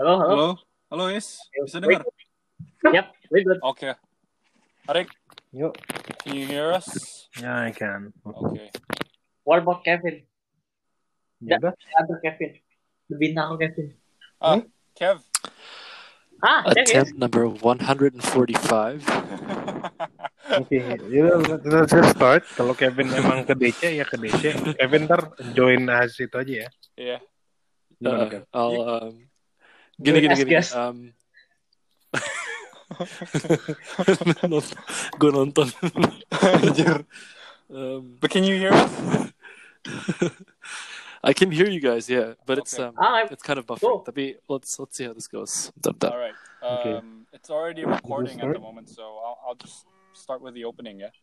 Halo, halo. Halo, halo Is, bisa dengar? Yep, we good. Oke. Arik, Yuk. can you hear us? Ya, I can. Oke. What about Kevin? Ya. The other Kevin. The bintang Kevin. Ah, Kev. Ah. Attempt number 145. Oke, let's just start. Kalau Kevin emang ke DC ya ke DC. Kevin ntar join as itu aja ya. Iya. Gimana, Uh? I'll um, gini gini gini. Yes, yes. Um, gue nonton. Anjir. Um, But can you hear us? I can hear you guys, yeah, but it's um, Ah, it's kind of buffering. Cool. Tapi let's let's see how this goes. Bentar, bentar. All right. Okay. Um, it's already recording at the moment, so I'll, I'll just start with the opening, yeah.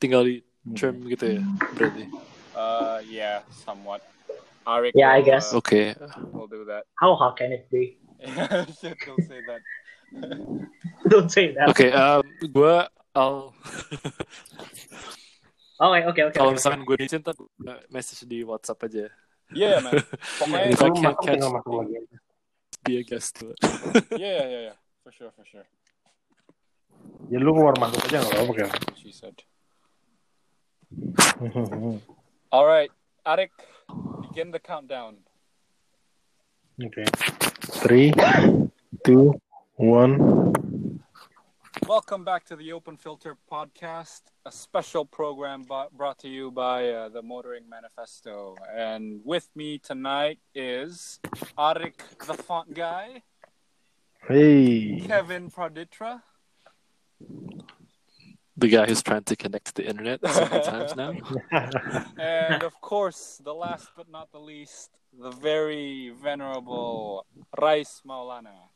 Tinggal di trim gitu ya, berarti. Uh, yeah, somewhat. Arik. Yeah, I guess. Uh, Oke. will do that. how how can it be? Shit, don't say that. Don't say that. Oke, um, gue I'll Oke, oke, oke. kalau misalkan gue izin ntar uh, message di WhatsApp aja. Yeah, man. Pokoknya, If I Kalau can't catch, be a guest to it. yeah, yeah, yeah. For sure, for sure. Ya lu keluar masuk aja nggak apa-apa kan. She said. All right, Arik, begin the countdown. Oke. Three, two, one. Welcome back to the Open Filter Podcast, a special program bo- brought to you by uh, the Motoring Manifesto. And with me tonight is Arik, the font guy, Hey. Kevin Praditra, The guy who's trying to connect to the internet several times now. and of course, the last but not the least, the very venerable Rais Maulana.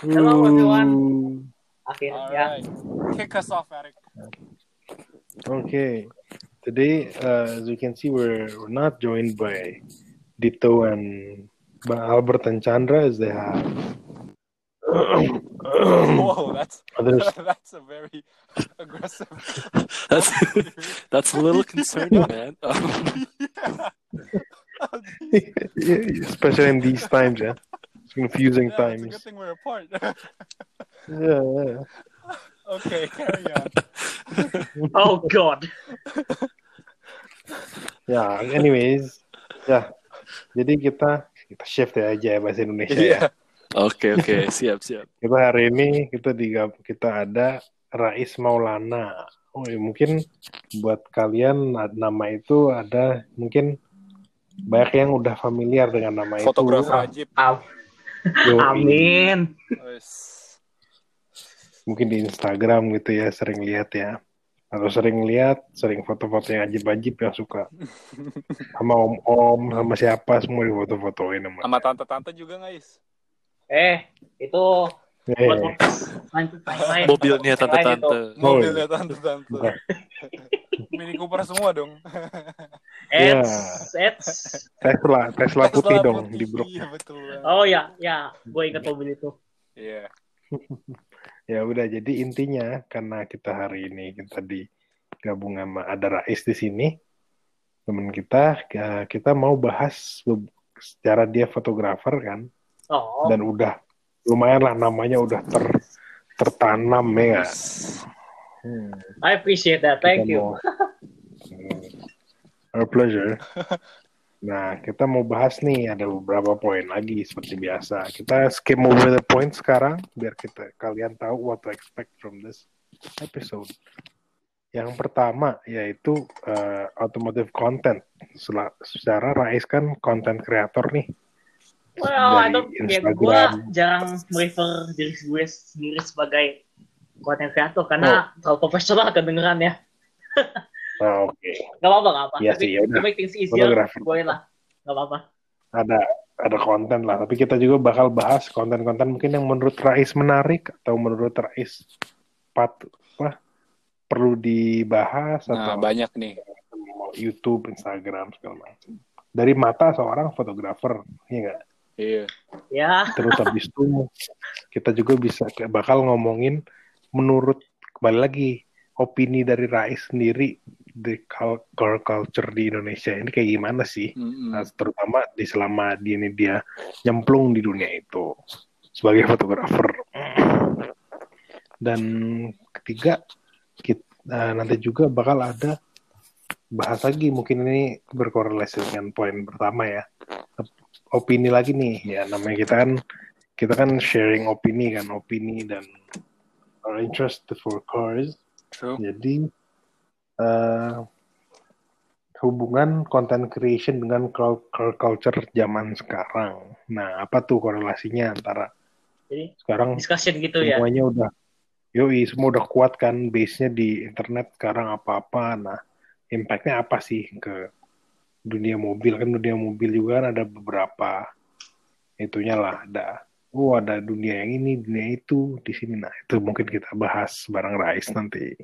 Hello, everyone. Ooh. All Akhirnya. right, kick us off, Eric. Okay. Today, uh, as you can see, we're, we're not joined by Dito and by Albert and Chandra as they have. Whoa, that's that's a very aggressive. That's that's a little concerning, man. Um, Especially in these times, yeah. It's confusing Yeah, it's a good times. thing we're apart. Yeah, yeah. okay, carry on. Oh God. Ya, anyways, ya. Jadi kita kita shift ya aja ya bahasa Indonesia ya. Oke oke siap siap. Kita hari ini kita digab kita ada Rais Maulana. Oh, ya, mungkin buat kalian nama itu ada mungkin banyak yang udah familiar dengan nama Fotografer itu. Ajib. Am- Yoi. Amin. Mungkin di Instagram gitu ya sering lihat ya. Atau sering lihat, sering foto-foto yang ajib-ajib yang suka. Sama om-om, sama siapa semua di foto-fotoin sama. Tante-tante juga guys. Eh, itu buat lanjut lain. Mobilnya tante-tante. Mobilnya iya. tante-tante. Mini Cooper semua dong. Ya. Eits, eits. Tesla, Tesla putih Tesla dong putih, di Brook. Iya betul. Oh ya, ya, gue ingat mobil itu. Iya. Ya udah jadi intinya karena kita hari ini kita digabung sama ada Rais di sini teman kita ya, kita mau bahas secara dia fotografer kan Oh, dan udah lumayan lah namanya udah ter tertanam ya? Hmm, I appreciate that. Thank kita you. mau- Hmm. Our pleasure. Nah, kita mau bahas nih ada beberapa poin lagi seperti biasa. Kita skim over the points sekarang biar kita kalian tahu what to expect from this episode. Yang pertama yaitu uh, automotive content. Secara Rais kan content creator nih. Well, I Dari don't, ya gue jarang refer diri gue sendiri sebagai content creator karena terlalu profesional kedengeran ya. Nah, Oke, Gak apa-apa, gak apa. Iya sih, ya udah. make things easier, boleh lah. Gak apa-apa. ada ada konten lah. Tapi kita juga bakal bahas konten-konten mungkin yang menurut Rais menarik atau menurut Rais pat apa perlu dibahas Nah atau banyak nih. YouTube, Instagram segala macam. Dari mata seorang fotografer, ya nggak? Iya. Ya, Terus habis itu kita juga bisa bakal ngomongin menurut kembali lagi opini dari Rais sendiri the car culture di Indonesia ini kayak gimana sih? Nah, terutama di selama dia ini dia nyemplung di dunia itu sebagai fotografer. Dan ketiga, kita, nanti juga bakal ada bahas lagi mungkin ini berkorelasi dengan poin pertama ya. Opini lagi nih, ya namanya kita kan kita kan sharing opini kan, opini dan our interest for cars. True. Jadi eh, hubungan content creation dengan cul- culture zaman sekarang. Nah, apa tuh korelasinya antara Jadi sekarang discussion gitu ya. semuanya udah yoi semua udah kuat kan base-nya di internet sekarang apa-apa. Nah, impact-nya apa sih ke dunia mobil kan dunia mobil juga kan ada beberapa itunya lah ada oh ada dunia yang ini dunia itu di sini. Nah itu mungkin kita bahas bareng Rais nanti.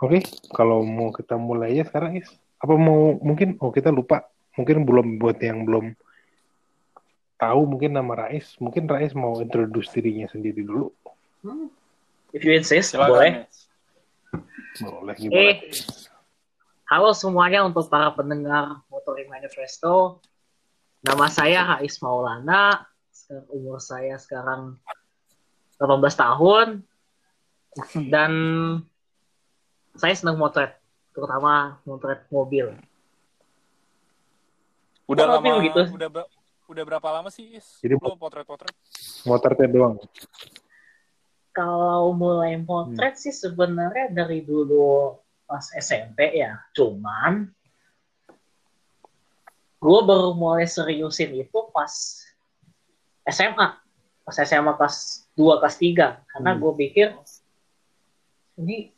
Oke kalau mau kita mulai ya sekarang Is. Apa mau mungkin oh kita lupa. Mungkin belum buat yang belum tahu mungkin nama Rais. Mungkin Rais mau introduce dirinya sendiri dulu. Hmm. If you insist, Silakan. boleh. Boleh gimana? Eh, halo semuanya untuk para pendengar Motoring Manifesto. Nama saya Hais Maulana. Sekarang umur saya sekarang 18 tahun. Dan saya senang motret, terutama motret mobil. Udah Kok lama gitu? udah ber- udah berapa lama sih Is? Jadi- Lo potret-potret? motretnya doang Kalau mulai motret sih sebenarnya dari dulu pas SMP ya. Cuman gue baru mulai seriusin itu pas SMA. Pas SMA kelas 2, kelas 3. Karena Hmm. gue pikir ini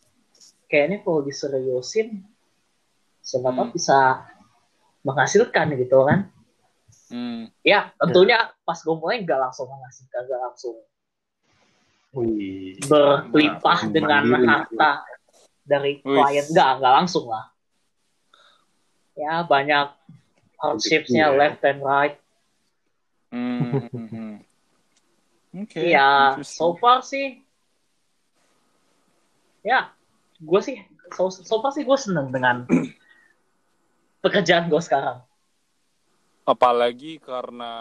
kayaknya kalau diseriusin siapa Hmm. bisa menghasilkan gitu kan. Hmm. Ya tentunya pas gue mulai nggak langsung menghasilkan, nggak langsung Wih. berlimpah Mandiri. dengan harta dari klien nggak nggak langsung lah ya banyak hardshipsnya Iya. left and right Hmm. hmm, hmm. Oke. ya so far sih ya gue sih so, so far sih gue seneng dengan pekerjaan gue sekarang apalagi karena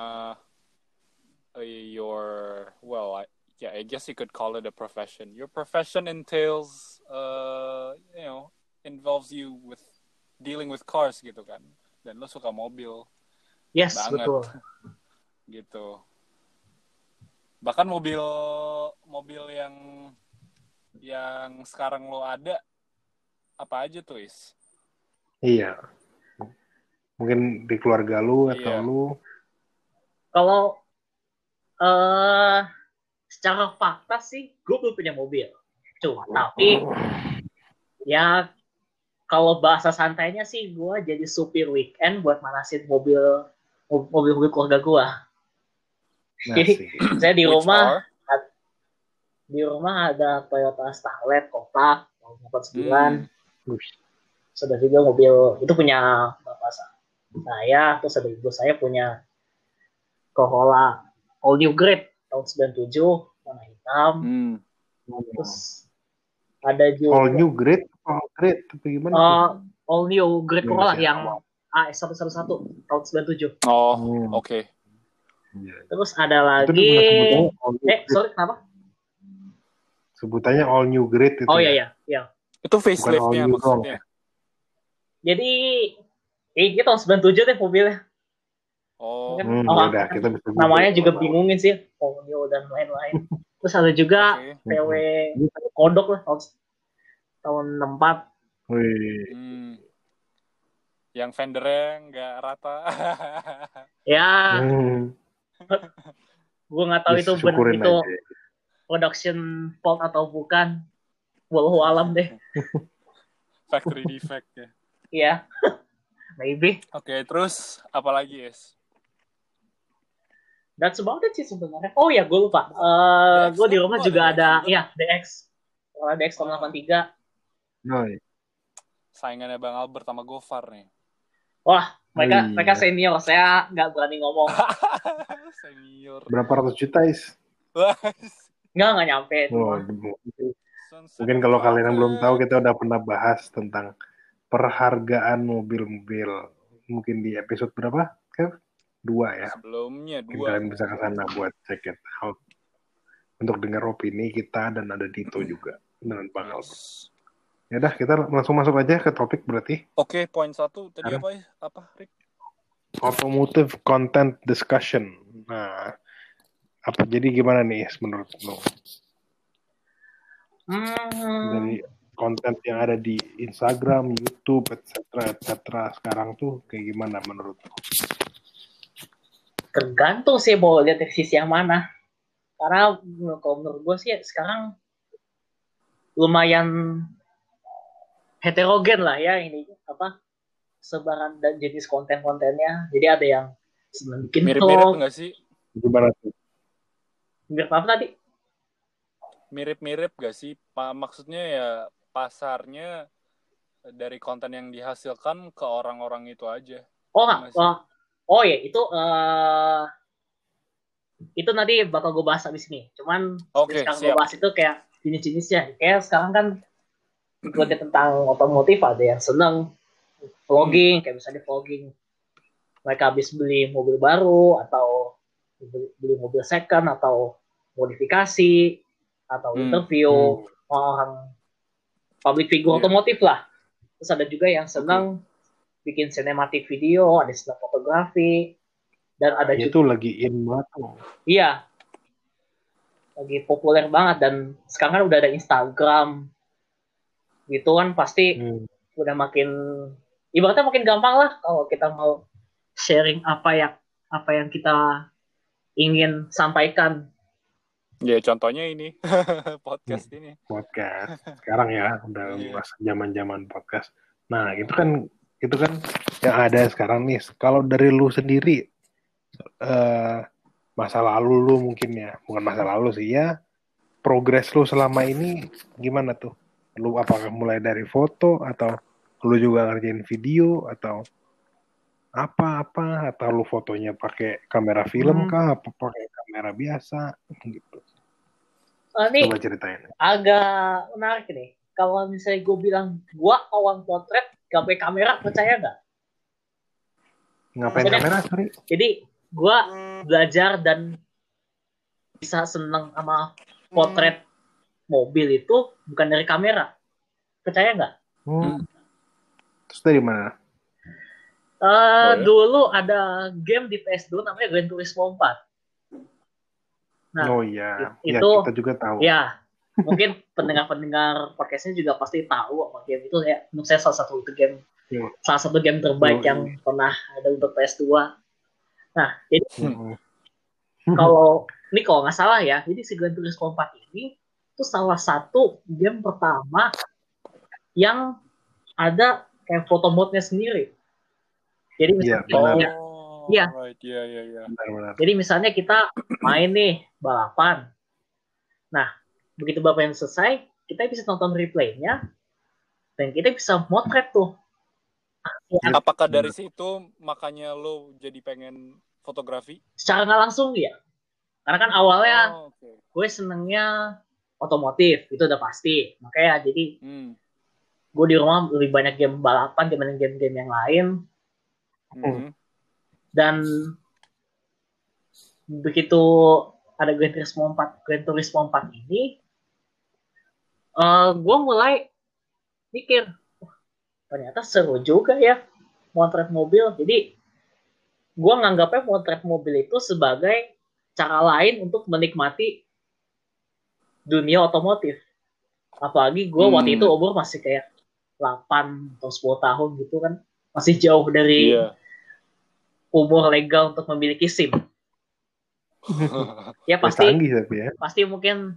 uh, your well I, yeah I guess you could call it a profession. Your profession entails uh you know involves you with dealing with cars gitu kan. Dan lo suka mobil. Yes Banget. betul. Gitu. Bahkan mobil mobil yang yang sekarang lo ada apa aja tuh is? Iya. Mungkin di keluarga lu atau Iya. lu? Kalau eh secara fakta sih gue belum punya mobil. Cuma tapi ya kalau bahasa santainya sih gue jadi supir weekend buat manasin mobil mobil-mobil keluarga gue Jadi, nasi. saya di rumah di rumah ada Toyota Starlet kotak tahun 49 Hmm. Sudah juga mobil itu punya bapak sa- saya terus ada ibu saya punya Corolla all new grade tahun 97 warna hitam Hmm. terus ada juga All new grade, all grade, tapi gimana? uh, all new grade Yang Corolla masih yang awal. AS111 tahun 97 oh Hmm. oke Iya. terus ada lagi eh sorry kenapa Sebutannya all new grade itu. oh ya? iya iya iya itu faceliftnya maksudnya jadi eh, ini tahun 97 deh mobilnya oh Hmm, Oh, ya udah, kita bisa namanya juga bingungin sih Ponyo dan lain-lain terus ada juga oke PW kodok lah tahun tahun 64 Wih, Hmm. Yang fendernya nggak rata. ya hmm. gue nggak tahu itu benar itu aja. production fault atau bukan walau alam deh Factory defect ya. Iya maybe Oke, terus apa lagi, Yes? That's about it sih sebenarnya oh ya gue lupa Eh DX gue di kan? rumah Oh, juga ada ya DX Corolla DX tahun 83 Nah, iya. Saingannya Bang Albert sama Gofar nih. wah mereka Oh, iya. mereka senior saya nggak berani ngomong Senior. berapa ratus juta is? nggak nggak nyampe itu Oh, mungkin kalau kalian yang belum tahu kita udah pernah bahas tentang perhargaan mobil-mobil. Mungkin di episode berapa? Kev? Dua ya. Sebelumnya Mungkin dua. kalian bisa ke sana buat check it out. Untuk dengar opini kita dan ada Dito juga dengan Bang Albert. Yes. Ya udah, kita langsung masuk aja ke topik berarti. Oke, poin satu tadi apa ya? Apa, Rick? Automotive content discussion. Nah, apa jadi gimana nih menurut lo Hmm, dari konten yang ada di Instagram, YouTube, etc. etc. sekarang tuh kayak gimana menurut lo? Tergantung sih mau lihat dari sisi yang mana. Karena kalau menurut gue sih sekarang lumayan heterogen lah ya ini apa sebaran dan jenis konten-kontennya. Jadi ada yang seneng bikin Mirip-mirip nggak sih? Gimana tuh? mirip apa tadi? Mirip-mirip gak sih? Pa maksudnya ya pasarnya dari konten yang dihasilkan ke orang-orang itu aja. Oh, Iya nggak sih? Oh, ya itu eh itu nanti bakal gue bahas abis ini. Cuman Oke, sekarang gue bahas itu kayak jenis-jenisnya. Kayak sekarang kan gue lihat tentang otomotif ada yang seneng vlogging, kayak misalnya vlogging mereka habis beli mobil baru atau beli, mobil second atau modifikasi atau Hmm. interview orang public figure Iya. otomotif lah. Terus ada juga yang senang bikin sinematik video, ada senang fotografi, dan ada juga Itu lagi in banget. Iya. Lagi populer banget dan sekarang kan udah ada Instagram. Gitu kan pasti Hmm. udah makin ibaratnya makin gampang lah kalau kita mau sharing apa yang apa yang kita ingin sampaikan. Ya contohnya ini podcast ini. podcast sekarang ya udah Iya. masa zaman-zaman podcast. Nah itu kan itu kan yang ada sekarang nih. Kalau dari lu sendiri eh masa lalu lu mungkin ya bukan masa lalu sih ya progres lu selama ini gimana tuh? Lu apakah mulai dari foto atau lu juga ngerjain video atau apa-apa atau lu fotonya pakai kamera film Hmm. kah apa pakai kamera biasa gitu. Eh, ini Coba ceritain. agak menarik nih. Kalau misalnya gue bilang gua awang potret gak pakai kamera percaya nggak? Ngapain Maksudnya- kamera sorry? Jadi gua belajar dan bisa seneng sama potret mobil itu bukan dari kamera. Percaya nggak? Hmm. Terus dari mana? Eh Oh, ya? dulu ada game di PS2 namanya Gran Turismo 4. Nah, oh iya, ya itu- kita juga tahu. Ya, mungkin pendengar-pendengar podcastnya juga pasti tahu apa game itu ya. Menurut saya salah satu itu game Iya. salah satu game terbaik Yoi. yang pernah ada untuk PS2. Nah, jadi Mm-mm. kalau ini kalau nggak salah ya, jadi si Gran Turismo 4 ini itu salah satu game pertama yang ada kayak foto mode-nya sendiri. Jadi Iya, misalnya. Oh, Iya. right. Iya, iya, iya. Jadi misalnya kita main nih balapan. Nah, begitu balapan selesai, kita bisa nonton replaynya dan kita bisa motret tuh. Ya, Apakah dari situ makanya lo jadi pengen fotografi? secara nggak langsung ya. Karena kan awalnya Oh, oke. gue senengnya otomotif, itu udah pasti. Makanya jadi Hmm. gue di rumah lebih banyak game balapan dibanding game-game yang lain. Mhm. Dan begitu ada Gran Turismo 4, Gran Turismo 4 ini, eh gue mulai mikir, "Wah, ternyata seru juga ya motret mobil. Jadi gue nganggapnya motret mobil itu sebagai cara lain untuk menikmati dunia otomotif. Apalagi gue Hmm. waktu itu umur masih kayak 8 atau 10 tahun gitu kan. Masih jauh dari Iya. umur legal untuk memiliki SIM. Ya Ya, pasti canggih tapi ya. pasti mungkin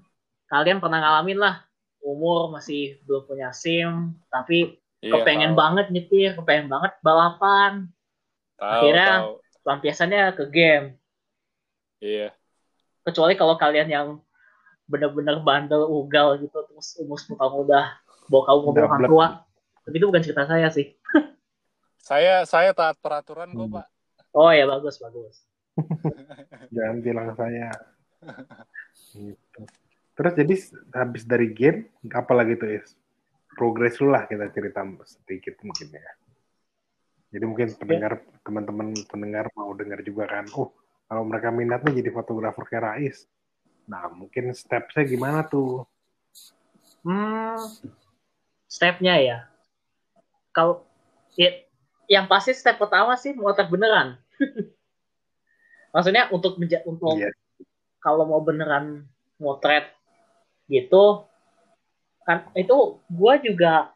kalian pernah ngalamin lah umur masih belum punya SIM tapi Iya, kepengen tahu. banget nyetir, kepengen banget balapan, Tahu, akhirnya- tahu. lampiasannya ke game. Iya. Kecuali kalau kalian yang bener-bener bandel ugal gitu terus umur 10 tahun udah bawa kamu mobil orang tua. Tapi itu bukan cerita saya sih. Saya saya taat peraturan kok, Hmm. Pak. Oh ya bagus bagus. Jangan bilang saya. Gitu. Terus jadi habis dari game, apa lagi tuh Is? progres dulu lah kita cerita sedikit mungkin ya. Jadi mungkin pendengar teman-teman pendengar mau dengar juga kan, oh kalau mereka minatnya jadi fotografer kayak Rais, nah mungkin stepnya gimana tuh? Hmm, stepnya ya. Kalau ya, yang pasti step pertama sih motret beneran. Maksudnya untuk menja- untuk Iya. kalau mau beneran motret gitu. Kan itu gua juga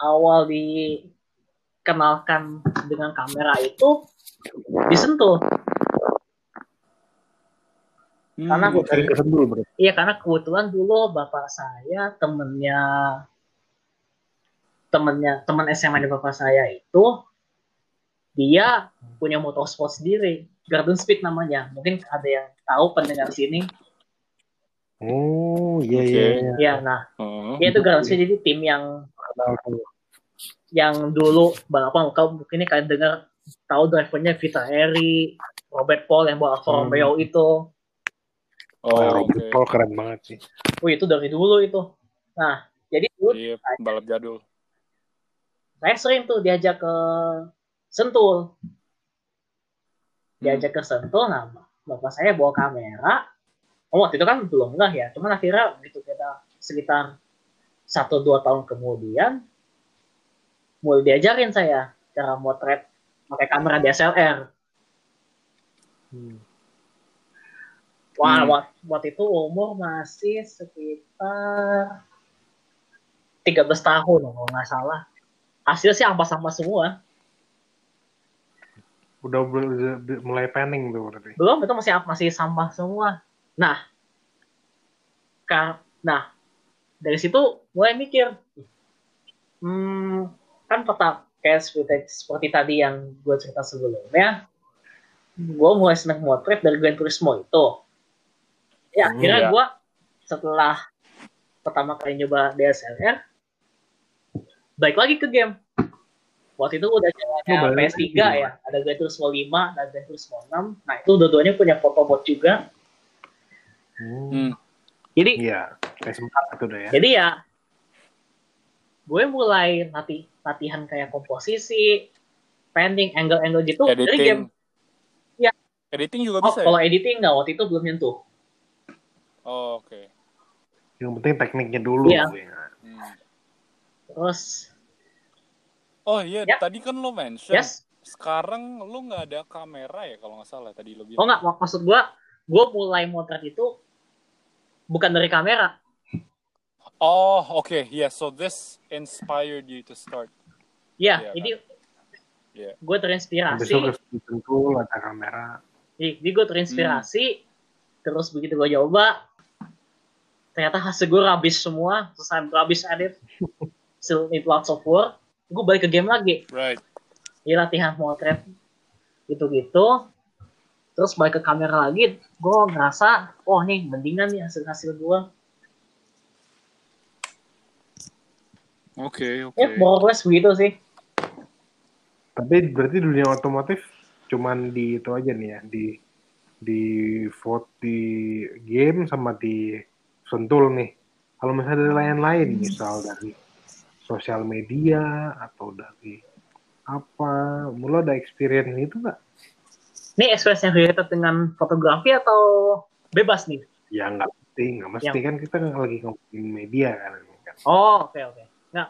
awal dikenalkan dengan kamera itu disentuh. Karena Hmm, berarti. Iya karena kebetulan dulu bapak saya temennya temennya teman SMA di bapak saya itu dia punya motorsport sendiri. Garden Speed namanya. Mungkin ada yang tahu pendengar sini Oh iya iya. iya. ya nah Oh. dia itu Speed jadi tim yang yang dulu balapan kau mungkin ini kalian dengar tahu drivernya Vita Eri Robert Paul yang bawa Alfa Hmm. Romeo itu Oh, oke. Robert Paul keren banget sih. oh itu dari dulu itu nah jadi dulu Iya, balap jadul. saya sering tuh diajak ke Sentul diajak ke Sentul nah bapak saya bawa kamera oh waktu itu kan belum nggak ya cuman akhirnya begitu kita sekitar satu dua tahun kemudian mulai diajarin saya cara motret pakai kamera DSLR Hmm. wah Hmm. wak- waktu itu umur masih sekitar 13 tahun kalau nggak salah hasil sih ampas-ampas semua Udah, udah- udah mulai panning tuh berarti. belum itu masih masih sampah semua nah ka, nah dari situ mulai mikir hmm, kan peta kayak seperti, seperti tadi yang gue cerita sebelumnya gue mulai seneng motret dari Gran Turismo itu ya Hmm, akhirnya iya. gue setelah pertama kali nyoba DSLR balik lagi ke game waktu itu udah jalannya Oh, balik PS3 lagi. ya ada Gran Turismo 5 dan Gran Turismo 6 nah itu dua-duanya punya photobot juga Hmm. Hmm. jadi Iya, kayak sempat itu udah ya. jadi ya gue mulai latih latihan kayak komposisi pending angle-angle gitu dari game Editing. Iya. Editing juga oh, bisa ya? kalau editing nggak waktu itu belum nyentuh Oh, oke. Yang penting tekniknya dulu. Iya. ya. Hmm. terus Oh iya, Yap. tadi kan lo mention. yes Sekarang lo nggak ada kamera ya kalau nggak salah tadi lo bilang. oh nggak mak- maksud gue gue mulai motret itu bukan dari kamera Oh, oke. Yeah, so this inspired you to start. ya Iya, jadi Iya. gue terinspirasi Besok tentu ada kamera. jadi, jadi gue terinspirasi terus begitu gue coba ternyata hasil gue habis semua selesai habis edit still need lots of work gue balik ke game lagi Right. ya latihan motret gitu-gitu terus balik ke kamera lagi gue ngerasa oh nih mendingan nih hasil hasil gue Oke, oke. ya more or less begitu sih Tapi berarti dunia otomotif cuman di itu aja nih ya, di di vote di game sama di sentul nih. Kalau misalnya dari lain-lain, misal dari sosial media atau dari apa, mulu ada experience itu nggak? Ini experience yang related dengan fotografi atau bebas nih? Ya nggak mesti, nggak mesti kan kita lagi ngomongin media kan. ini kan. oh oke oke. Nggak.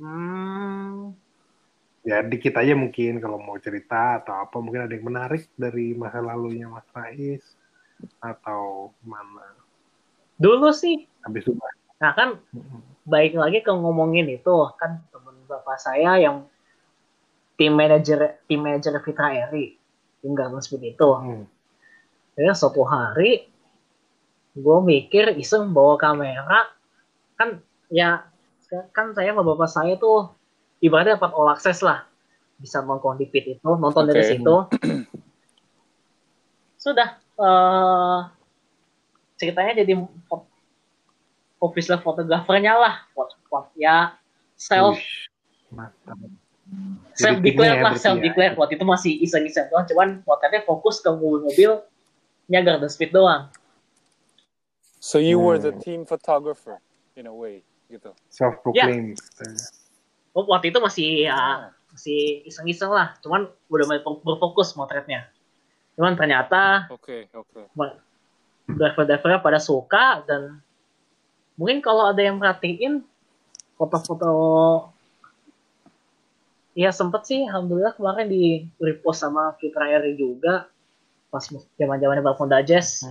Hmm, Ya dikit aja mungkin kalau mau cerita atau apa mungkin ada yang menarik dari masa lalunya Mas Rais atau mana. dulu sih. Habis itu nah kan baik lagi ke ngomongin itu. Kan temen bapak saya yang tim manajer tim manajer Fitra Eri tim Garden Speed itu Hmm. ya suatu hari gue mikir iseng bawa kamera kan ya kan saya sama bapak saya tuh ibaratnya dapat all access lah bisa nonton di feed itu nonton dari Oke. situ sudah eh ceritanya jadi official fotografernya lah ya self mantap. Self declare ya lah berarti self ya. declare waktu itu masih iseng-iseng doang cuman potretnya fokus ke mobil-mobil nya Garden Speed doang So you were the Hmm. team photographer in a way. gitu. Self proclaim. Oh, waktu itu masih ya masih iseng-iseng lah. Cuman udah mulai berfokus motretnya. Cuman ternyata Oke, oke. driver-drivernya pada suka dan mungkin kalau ada yang perhatiin foto-foto ya sempet sih alhamdulillah kemarin di repost sama Fitra Eri juga. Pas zaman zamannya Balkonda Jazz.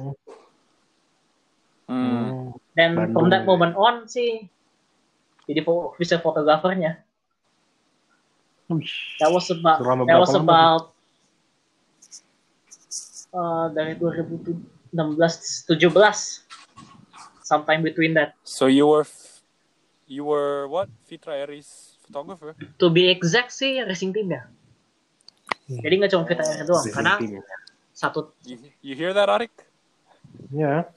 Hmm. dan Bandung, from that moment on sih jadi visual fotografernya that was about Selama that was about uh, dari 2016 17 sometime between that. So you were you were what? Fitra Aries photographer? to be exact sih racing team ya jadi nggak cuma Fitra Eri doang Racing karena team. satu You, you hear that, Arik? Ya,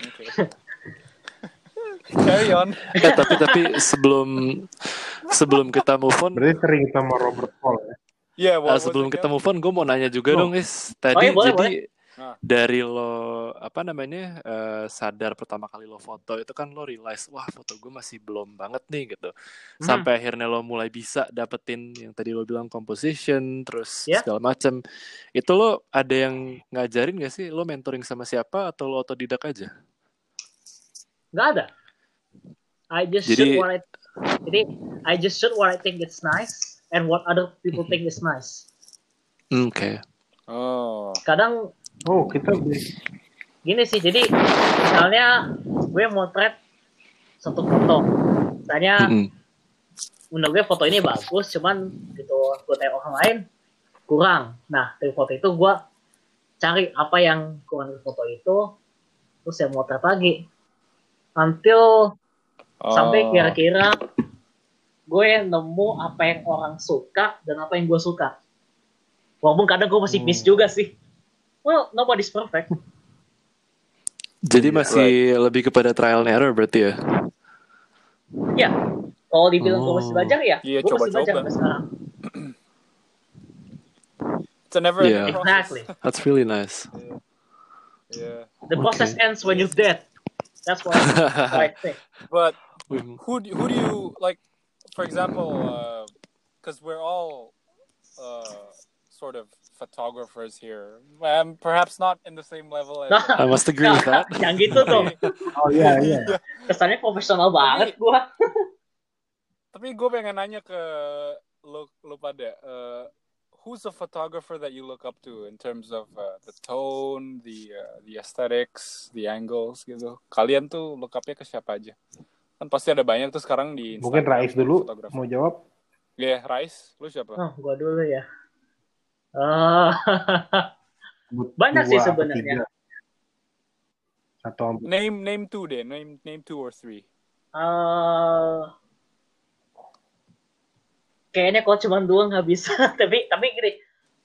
Okay. Carry on. Eh, tapi tapi sebelum sebelum kita move on, berarti sering sama Robert Paul ya. Yeah, what was sebelum it kita move on, gue mau nanya juga Oh. dong, Is. Tadi Oh, iya, boleh, jadi Ah. dari lo apa namanya eh, sadar pertama kali lo foto itu kan lo realize wah foto gue masih belum banget nih gitu. Hmm. Sampai akhirnya lo mulai bisa dapetin yang tadi lo bilang composition terus Ya. segala macam. Itu lo ada yang ngajarin gak sih? Lo mentoring sama siapa atau lo otodidak aja? nggak ada I just Jadi- shoot what I jadi I just shoot what I think it's nice and what other people think is nice Hmm, Oke. Oh. kadang Oh, kita beli. gini sih jadi misalnya gue motret satu foto misalnya Mm-mm. menurut gue foto ini bagus cuman gitu gue tanya orang lain kurang nah dari foto itu gue cari apa yang kurang dari foto itu terus saya motret lagi until sampai Oh. kira-kira gue nemu apa yang orang suka dan apa yang gue suka walaupun kadang gue masih miss Hmm. juga sih well nobody's perfect Jadi Iya, masih lebih kepada trial and error berarti ya? ya kalau dibilang gue masih Oh. belajar ya Iya, gue masih coba-coba. belajar sampai sekarang It's a never ending Yeah. process. exactly That's really nice. Yeah. the process ends when you're dead that's what, what I think But who do, who do you like for example because we're all uh, sort of photographers here. Um, perhaps not in the same level as I must agree with that. yang gitu tuh. Oh iya, iya. kesannya profesional banget gue tapi gue pengen nanya ke lo lo pada uh, who's a photographer that you look up to in terms of uh, the tone the uh, the aesthetics the angles gitu? Kalian tuh look up-nya ke siapa aja? Kan pasti ada banyak tuh sekarang di Mungkin Instagram Rais dulu mau jawab. ya Rais. Lu siapa? Oh, gue dulu ya Eh, Banyak sih atau sebenarnya. ambil. name name two deh name name two or three eh, kayaknya kalau cuma dua nggak bisa tapi tapi gini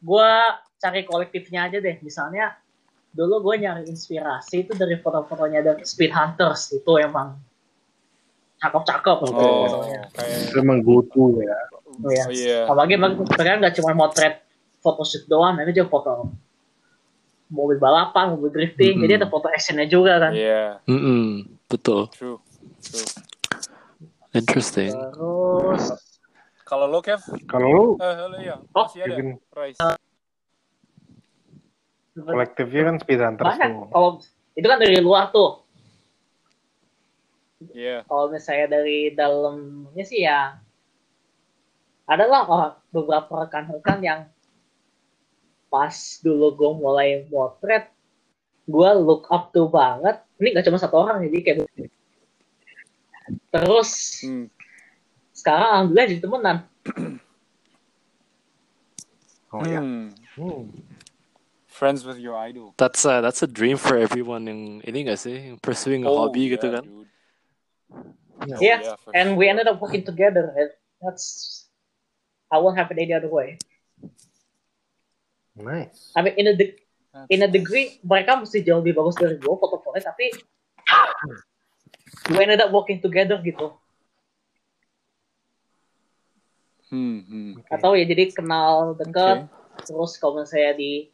gue cari kolektifnya aja deh misalnya dulu gue nyari inspirasi itu dari foto-fotonya dari Speed Hunters itu emang cakep-cakep Oke. oh fotonya. kayak Itu emang go-to ya. Oh, iya. oh iya apalagi emang mereka nggak cuma motret photoshoot doang mereka juga foto mobil balapan mobil drifting Mm-mm. jadi ada foto actionnya juga kan. Iya. Mm-mm, betul. true true. Interesting. terus kalau lo Kev? Kalau lu eh halo ya Oh, masih ada? Bikin Rais kolektifnya kan Speed tuh. kalau itu kan dari luar tuh. Iya. Kalau misalnya dari dalamnya sih ya adalah orang beberapa rekan-rekan yang pas dulu gue mulai motret gue look up tuh banget ini gak cuma satu orang jadi kayak terus hmm. sekarang alhamdulillah jadi temenan Oh ya. Hmm. Hmm. friends with your idol That's a, that's a dream for everyone yang ini gak sih? Pursuing a hobby gitu yeah, kan? dude. Oh, yeah, yeah, for and sure. we ended up working together and that's I won't have it any other way Nice. I mean in a de- That's in a nice. degree mereka mesti jauh lebih bagus dari gue foto-fotonya tapi we ended up working together gitu Hmm, hmm. atau ya jadi kenal dekat Oke. terus kalau saya di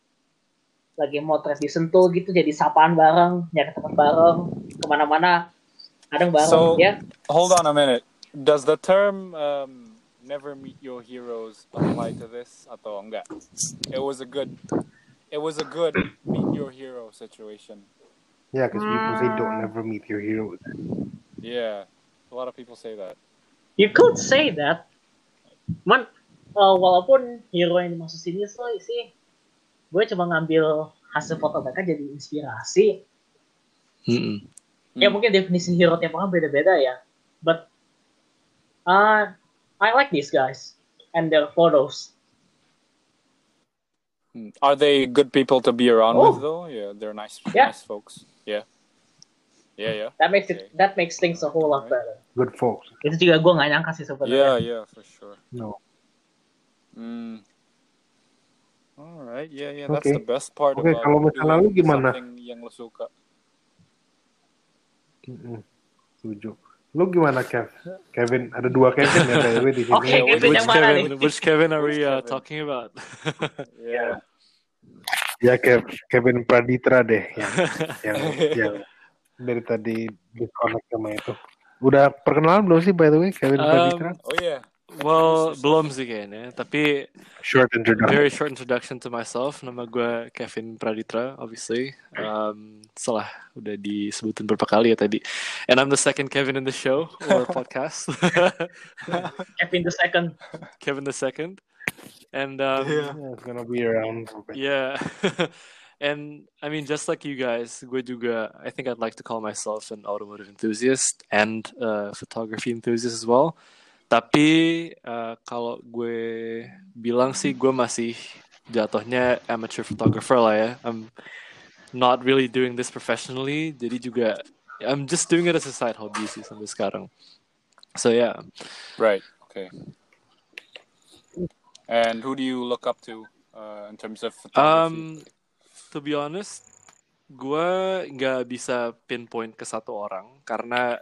lagi motret di Sentul gitu jadi sapaan bareng nyari teman bareng ke mana-mana kadang bareng So- ya Hold on a minute. Does the term um, "never meet your heroes" apply to this atau enggak? It was a good, it was a good meet your hero situation. Yeah, because people say don't never meet your heroes. Yeah, a lot of people say that. you could say that cuman uh, walaupun hero yang dimaksud sini sih gue cuma ngambil hasil foto mereka jadi inspirasi Mm-mm. ya Hmm. mungkin definisi hero tiap orang beda-beda ya but uh, I like these guys and their photos Hmm. Are they good people to be around Oh. with though? Yeah, they're nice, Yeah. nice folks. Yeah, yeah, yeah, that makes it Okay. that makes things a whole lot Alright. better Good folks. itu juga gue nggak nyangka sih yeah, sebenarnya yeah, for sure. No. Mm. All right, yeah, yeah. That's Okay. the best part Okay, about kalau misalnya lu gimana? something yang lu suka. Mm-mm. Setuju. Lu gimana, Kev? Kevin, ada dua Kevin ya by the way di sini. Oke, Yeah, Kevin Which yang mana Kevin? nih? Which Kevin are we uh, talking about? Yeah. Ya, Kev, Kevin Praditra deh yang yang yang dari tadi disconnect sama itu. Udah perkenalan belum sih by the way Kevin Um, Praditra? Oh yeah. Well, Introduce belum yourself. sih kayaknya. Tapi Short introduction. very short introduction to myself. Nama gue Kevin Praditra, obviously. Um, setelah udah disebutin beberapa kali ya tadi. And I'm the second Kevin in the show or podcast. Kevin the second Kevin the second. And um, Yeah, it's gonna be around. for a bit. Yeah. and I mean, just like you guys, gue juga, I think I'd like to call myself an automotive enthusiast and uh, photography enthusiast as well. Tapi uh, kalau gue bilang sih, gue masih jatuhnya amateur photographer lah ya. I'm not really doing this professionally. Jadi juga, I'm just doing it as a side hobby sih sampai sekarang. So yeah. Right. Okay. And who do you look up to uh, in terms of photography? Um, to be honest, gue nggak bisa pinpoint ke satu orang karena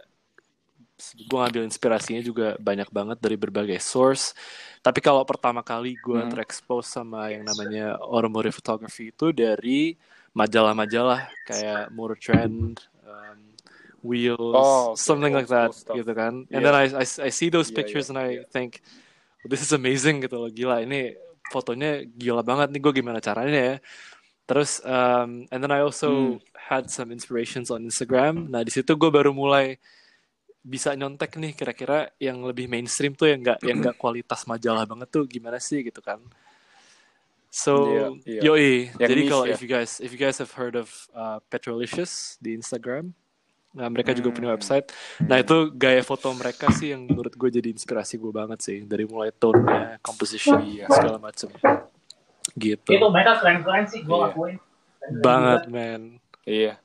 gue ngambil inspirasinya juga banyak banget dari berbagai source. Tapi kalau pertama kali gue Hmm. terexpose sama yang namanya automotive photography itu dari majalah-majalah kayak Motor Trend, um, Wheels, Oh, okay. something like that, gitu kan. And Yeah. then I, I I see those Yeah, pictures yeah, and I yeah. think this is amazing gitu loh, gila ini fotonya gila banget nih gue gimana caranya ya. Terus um, and then I also Hmm. had some inspirations on Instagram. Nah di situ gue baru mulai bisa nyontek nih kira-kira yang lebih mainstream tuh yang nggak yang nggak kualitas majalah banget tuh gimana sih gitu kan. So Iya, iya. yoi. Yang Jadi kalau ya. if you guys if you guys have heard of uh, Petrolicious di Instagram, nah mereka juga punya Hmm. website. Nah itu gaya foto mereka sih yang menurut gue jadi inspirasi gue banget sih dari mulai tone-nya, composition, Iya. segala macem. Gitu. itu mereka keren-keren sih gue Iya. lakuin Banget man. Iya.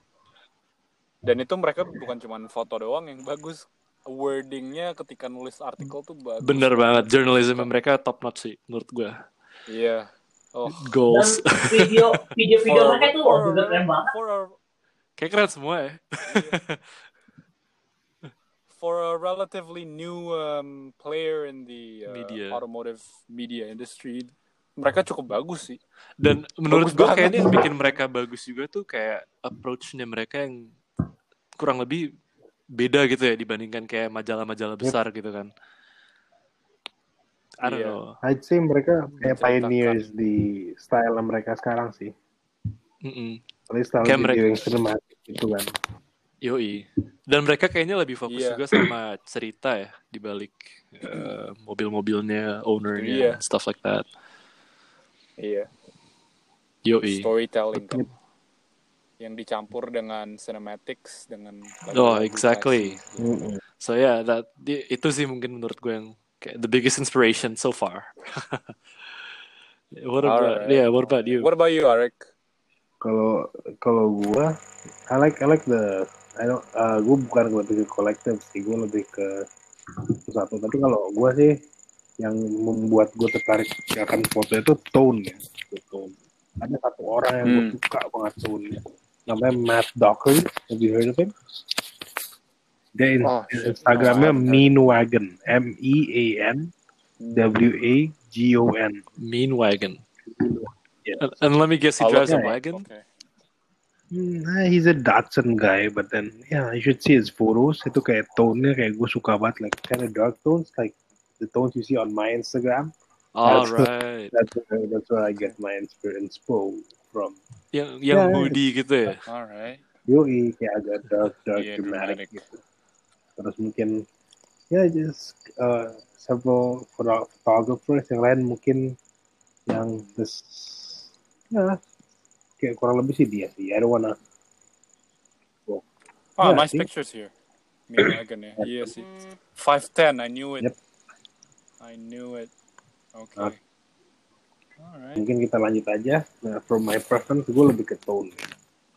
Dan itu mereka bukan cuma foto doang yang bagus. Wordingnya ketika nulis artikel tuh bagus. Bener banget. Journalism mereka top notch sih menurut gue. Iya. Oh. dan Goals. video video-video For- mereka itu for- juga keren banget For a, Kayak keren semua ya. for a relatively new um, player in the uh, Media. automotive media industry, mereka cukup bagus sih. Dan menurut Bagus gue banget. kayaknya yang bikin mereka bagus juga tuh kayak approach-nya mereka yang kurang lebih beda gitu ya dibandingkan kayak majalah-majalah besar gitu kan. I don't Iya. know. I'd say mereka kayak pioneers di style mereka sekarang sih. Mm-mm. Paling style Kayak mereka- yang cinematic gitu kan. Yoi. Dan mereka kayaknya lebih fokus Iya. juga sama cerita ya di balik eh, mobil-mobilnya, ownernya, Iya. stuff like that. Iya. Yoi. Storytelling kan. Yang dicampur dengan cinematics dengan Oh, exactly. Mm-mm. So yeah, that di- itu sih mungkin menurut gue yang kayak the biggest inspiration so far. what about Alright. yeah? What about you? What about you, Arik? Kalau kalau gua, I like I like the I don't uh, gua bukan lebih ke kolektif sih, gua lebih ke satu. Tapi kalau gua sih yang membuat gua tertarik akan foto itu tone ya, tone. Ada satu orang yang Hmm. suka banget tone-nya. Namanya Matt Dockery. Have you heard of him? Dia in- Oh, shit. Instagramnya No, I haven't. Mean Wagon, M E A N W A G O N. Mean wagon. Yeah. And, and let me guess, he I'll drives a wagon. Okay. Hmm, nah, he's a Datsun guy, but then yeah, you should see his photos. Itu kayak tone-nya kayak gue suka banget, like kind of dark tones, like the tones you see on my Instagram. All That's- right. That's where, that's where I get my inspiration. inspo from. Yang yang Yeah. moody gitu ya. Alright. Yoi, kayak agak dark, dark, Yeah, dramatic, dramatic. gitu. Terus mungkin ya just uh, several photo- photographers yang lain mungkin yang this ya kayak kurang lebih sih dia sih. I don't wanna Oh, Yeah, nice see? pictures here. Me and Megan, yeah. Iya sih. 5'10", I knew it. Yep. I knew it. Okay. Ah. Alright. mungkin kita lanjut aja. Nah, from my preference gue lebih ke tone.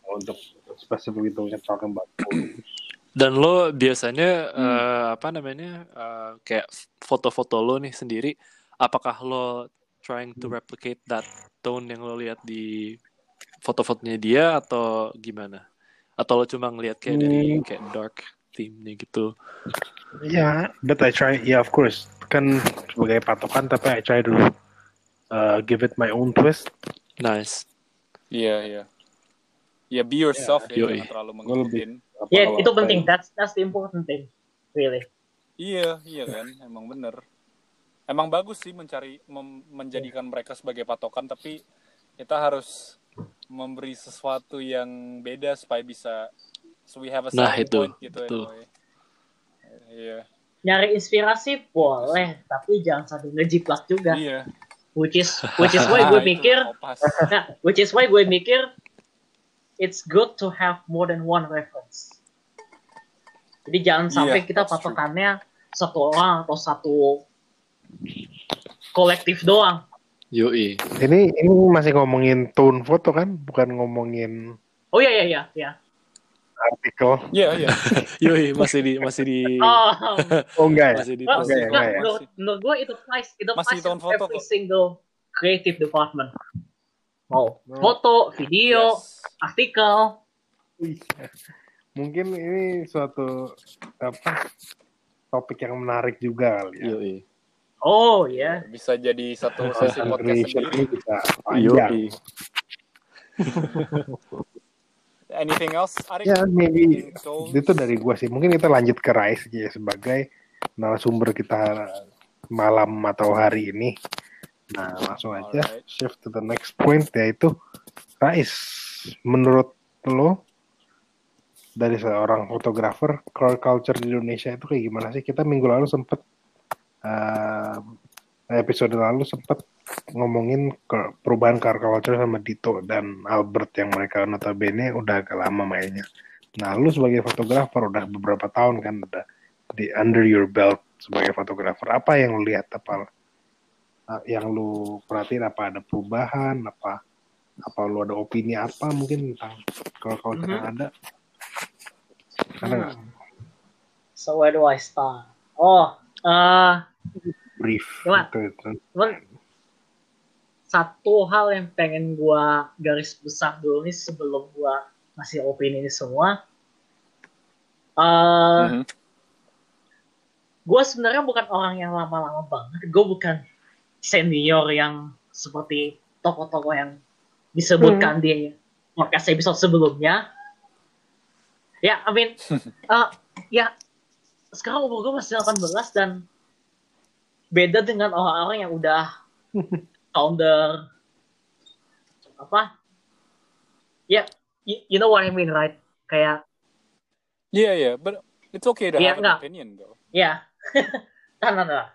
Kalau untuk specifically tone talking about tone. Dan lo biasanya eh, apa namanya eh, kayak foto-foto lo nih sendiri, apakah lo trying to replicate that tone yang lo lihat di foto-fotonya dia atau gimana? Atau lo cuma ngelihat kayak dari Hmm. kayak dark theme-nya gitu? Yeah, but I try. Yeah, of course. Kan sebagai patokan, tapi I try to uh, give it my own twist. Nice. Iya, iya. Ya, be yourself ya, Yoi. jangan terlalu Gue lebih mengikutin. apa Ya kalau itu penting. ya. That's that's the important thing, really. Iya, iya kan, emang bener. Emang bagus sih mencari mem- menjadikan mereka sebagai patokan, tapi kita harus memberi sesuatu yang beda supaya bisa so we have a Nah, itu, point gitu betul. anyway. Iya. Nyari inspirasi boleh, tapi jangan sampai ngejiplak juga. Iya. Which is which is why gue mikir, nah, which is why gue mikir it's good to have more than one reference. Jadi jangan sampai Iya, kita that's true. patokannya satu orang atau satu kolektif doang. Yoi. Ini ini masih ngomongin tone foto kan, bukan ngomongin Oh iya iya iya iya. Artikel. Iya, iya. Yoi masih di masih di Oh, Oh enggak ya? masih di well, Enggak ya, enggak, enggak ya? menurut, menurut gue itu applies, itu Masih applies tahun in foto every kok. single creative department. Mau Oh. foto, video, Yes. artikel. Mungkin ini suatu apa topik yang menarik juga kali ya. Yoi. oh ya. Bisa jadi satu sesi podcast sendiri. ini bisa panjang. Anything else, Arik? Ya, maybe itu dari gua sih. Mungkin kita lanjut ke Rais ya, sebagai narasumber kita malam atau hari ini. Nah, langsung aja Alright. shift to the next point yaitu Rais. Menurut lo dari seorang fotografer culture di Indonesia itu kayak gimana sih? Kita minggu lalu sempat eh, episode lalu sempat ngomongin ke perubahan car culture sama Dito dan Albert yang mereka notabene udah agak lama mainnya. Nah, lu sebagai fotografer udah beberapa tahun kan udah di under your belt sebagai fotografer. Apa yang lu lihat apa uh, yang lu perhatiin apa ada perubahan apa apa lu ada opini apa mungkin tentang kalau culture yang ada ada nggak Hmm. So where do I start? Oh, eh brief Gimana? itu, itu. cuman satu hal yang pengen gua garis besar dulu nih sebelum gua ngasih opini ini semua. Eh, Mhm. gue sebenarnya bukan orang yang lama-lama banget. Gue bukan senior yang seperti tokoh-tokoh yang disebutkan di podcast episode sebelumnya. Ya, I mean, eh, ya sekarang umur gue masih 18 dan beda dengan orang-orang yang udah founder apa? Ya, you, you know what I mean, right? Kayak Yeah, yeah, but it's okay to Iya, have an opinion though. Ya. nah, nah, nah.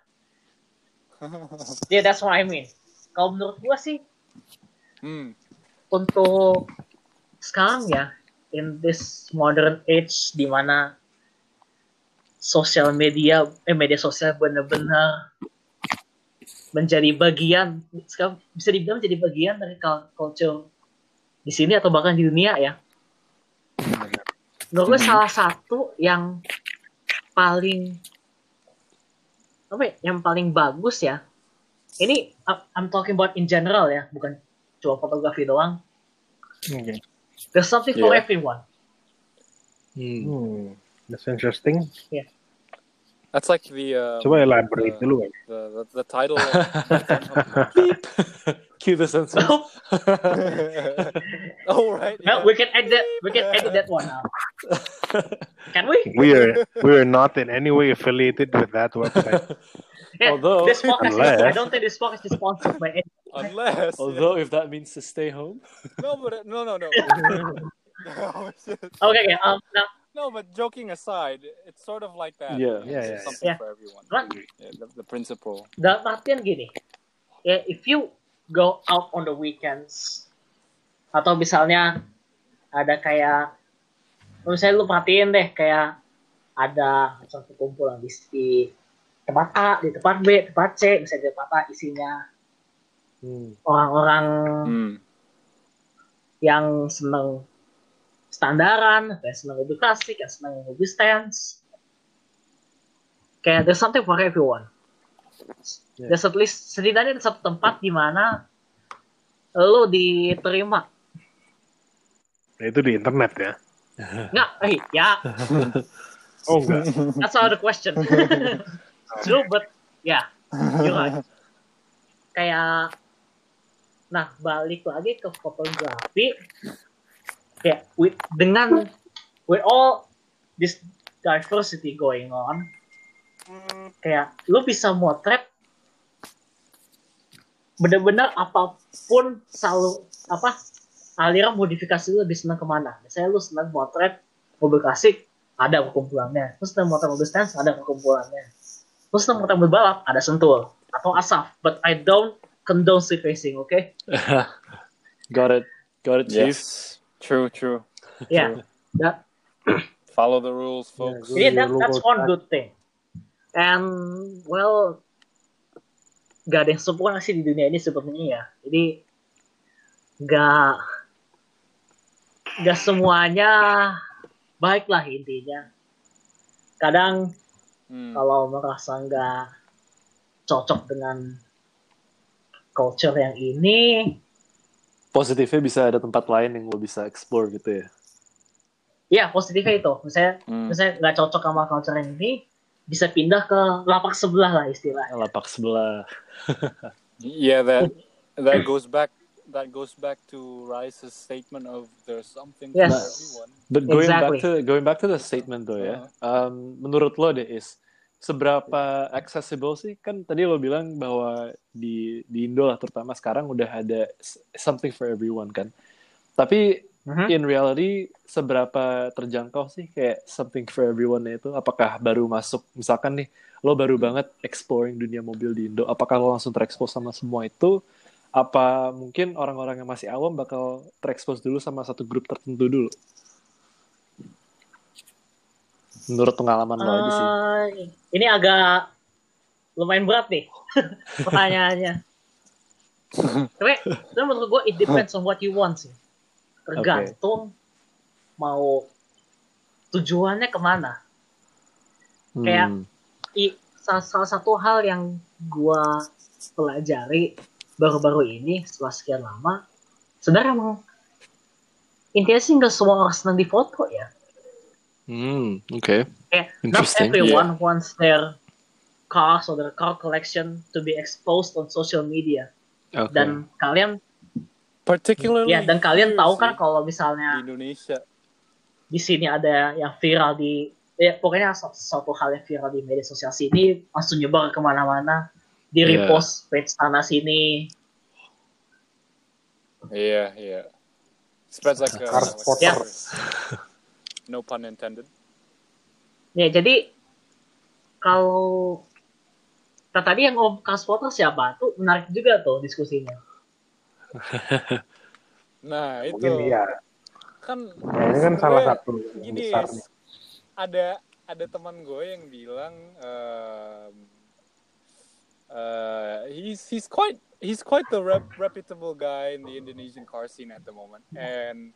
Yeah, that's what I mean. Kalau menurut gua sih Hmm. untuk sekarang ya in this modern age di mana sosial media eh media sosial benar-benar menjadi bagian sekarang bisa dibilang menjadi bagian dari cul- culture di sini atau bahkan di dunia ya. Menurut gue Mhm. salah satu yang paling apa ya, yang paling bagus ya. Ini I'm- I'm talking about in general ya, bukan cuma fotografi doang. Oke. There's something for Yeah. everyone. Hmm. Hmm, that's interesting. That's like the um, Coba elaborate the, dulu. kan. the, the, the title. Of Beep. Cue the sensor. oh right. well, yeah. we can edit that. We can edit that one out. Can we? We are we are not in any way affiliated with that website. Yeah, Although- this podcast, is, Unless- I don't think this podcast is sponsored by anyone. Unless. Although if that means to stay home. no, but uh, no, no, no. no, it's Okay, okay. Um, now, no, but joking aside, it's sort of like that. Yeah. Yeah, yeah, something yeah. for everyone. What? Yeah, the, the principle. dalam artian gini, ya if you go out on the weekends atau misalnya ada kayak, misalnya lu perhatiin deh kayak ada satu kumpulan di, di tempat A, di tempat B, tempat C, misalnya di tempat A isinya Hmm. orang-orang Hmm. yang seneng standaran, kayak seneng edukasi, kayak seneng mobil stance. Kayak there's something for everyone. Yeah. There's at least setidaknya ada satu tempat di mana lo diterima. Nah, itu di internet ya. Nggak, eh, ya, Oh enggak. that's not the question. True, but yeah, you're right. Kayak, nah balik lagi ke fotografi, kayak with, dengan with all this diversity going on, kayak lu bisa motret bener-bener apa pun selalu apa aliran modifikasi lu lebih senang ke mana misalnya lu senang motret mobil klasik ada perkumpulannya lu senang motret mobil stance ada perkumpulannya lu senang motret mobil balap ada sentul atau asaf but I don't condone street racing oke okay? Got it. Got it, Chief. Yes. True. True. ya that Follow the rules, folks. Yeah, that, that's one good thing. And well, gak ada yang sempurna sih di dunia ini sepertinya ya. Jadi gak gak semuanya baik lah intinya. Kadang Hmm. kalau merasa nggak cocok dengan culture yang ini, Positifnya bisa ada tempat lain yang lo bisa explore gitu ya. ya positifnya itu. Misalnya, Hmm. misalnya nggak cocok sama culture yang ini, bisa pindah ke lapak sebelah lah istilahnya. Lapak sebelah. Yeah, that that goes back that goes back to Rice's statement of there's something Yes. for everyone. But going Exactly. back to going back to the statement though ya, um, menurut lo deh is seberapa accessible sih? Kan tadi lo bilang bahwa di di Indo lah terutama sekarang udah ada something for everyone kan. Tapi Mhm. in reality seberapa terjangkau sih kayak something for everyone itu? Apakah baru masuk misalkan nih lo baru banget exploring dunia mobil di Indo, apakah lo langsung terekspos sama semua itu? Apa mungkin orang-orang yang masih awam bakal terekspos dulu sama satu grup tertentu dulu? Menurut pengalaman lo aja sih. Ini agak lumayan berat nih pertanyaannya. Tapi, tapi menurut gue it depends on what you want sih. Tergantung mau tujuannya ke mana. kayak- Hmm. I, salah, salah satu hal yang gue pelajari baru-baru ini setelah sekian lama, sebenarnya emang intinya sih nggak semua orang senang difoto ya. Hmm, oke. Kayak not everyone wants their cars or their car collection to be exposed on social media. Oke. Dan kalian Particularly ya dan kalian tahu kan kalau di misalnya Indonesia. di sini ada yang viral di ya pokoknya su- suatu hal yang viral di media sosial sini langsung nyebar ke mana-mana di Iya. repost page sana sini Yeah, yeah. Spreads like a, Car like. Yeah. No pun intended. ya jadi kalau nah, tadi yang ngomong transporter siapa tuh menarik juga tuh diskusinya Nah, itu Mungkin iya. kan Ya, ini kan salah satu yang gini besar ada ada teman gue yang bilang um, uh, he's he's quite he's quite the rep, reputable guy in the Indonesian car scene at the moment and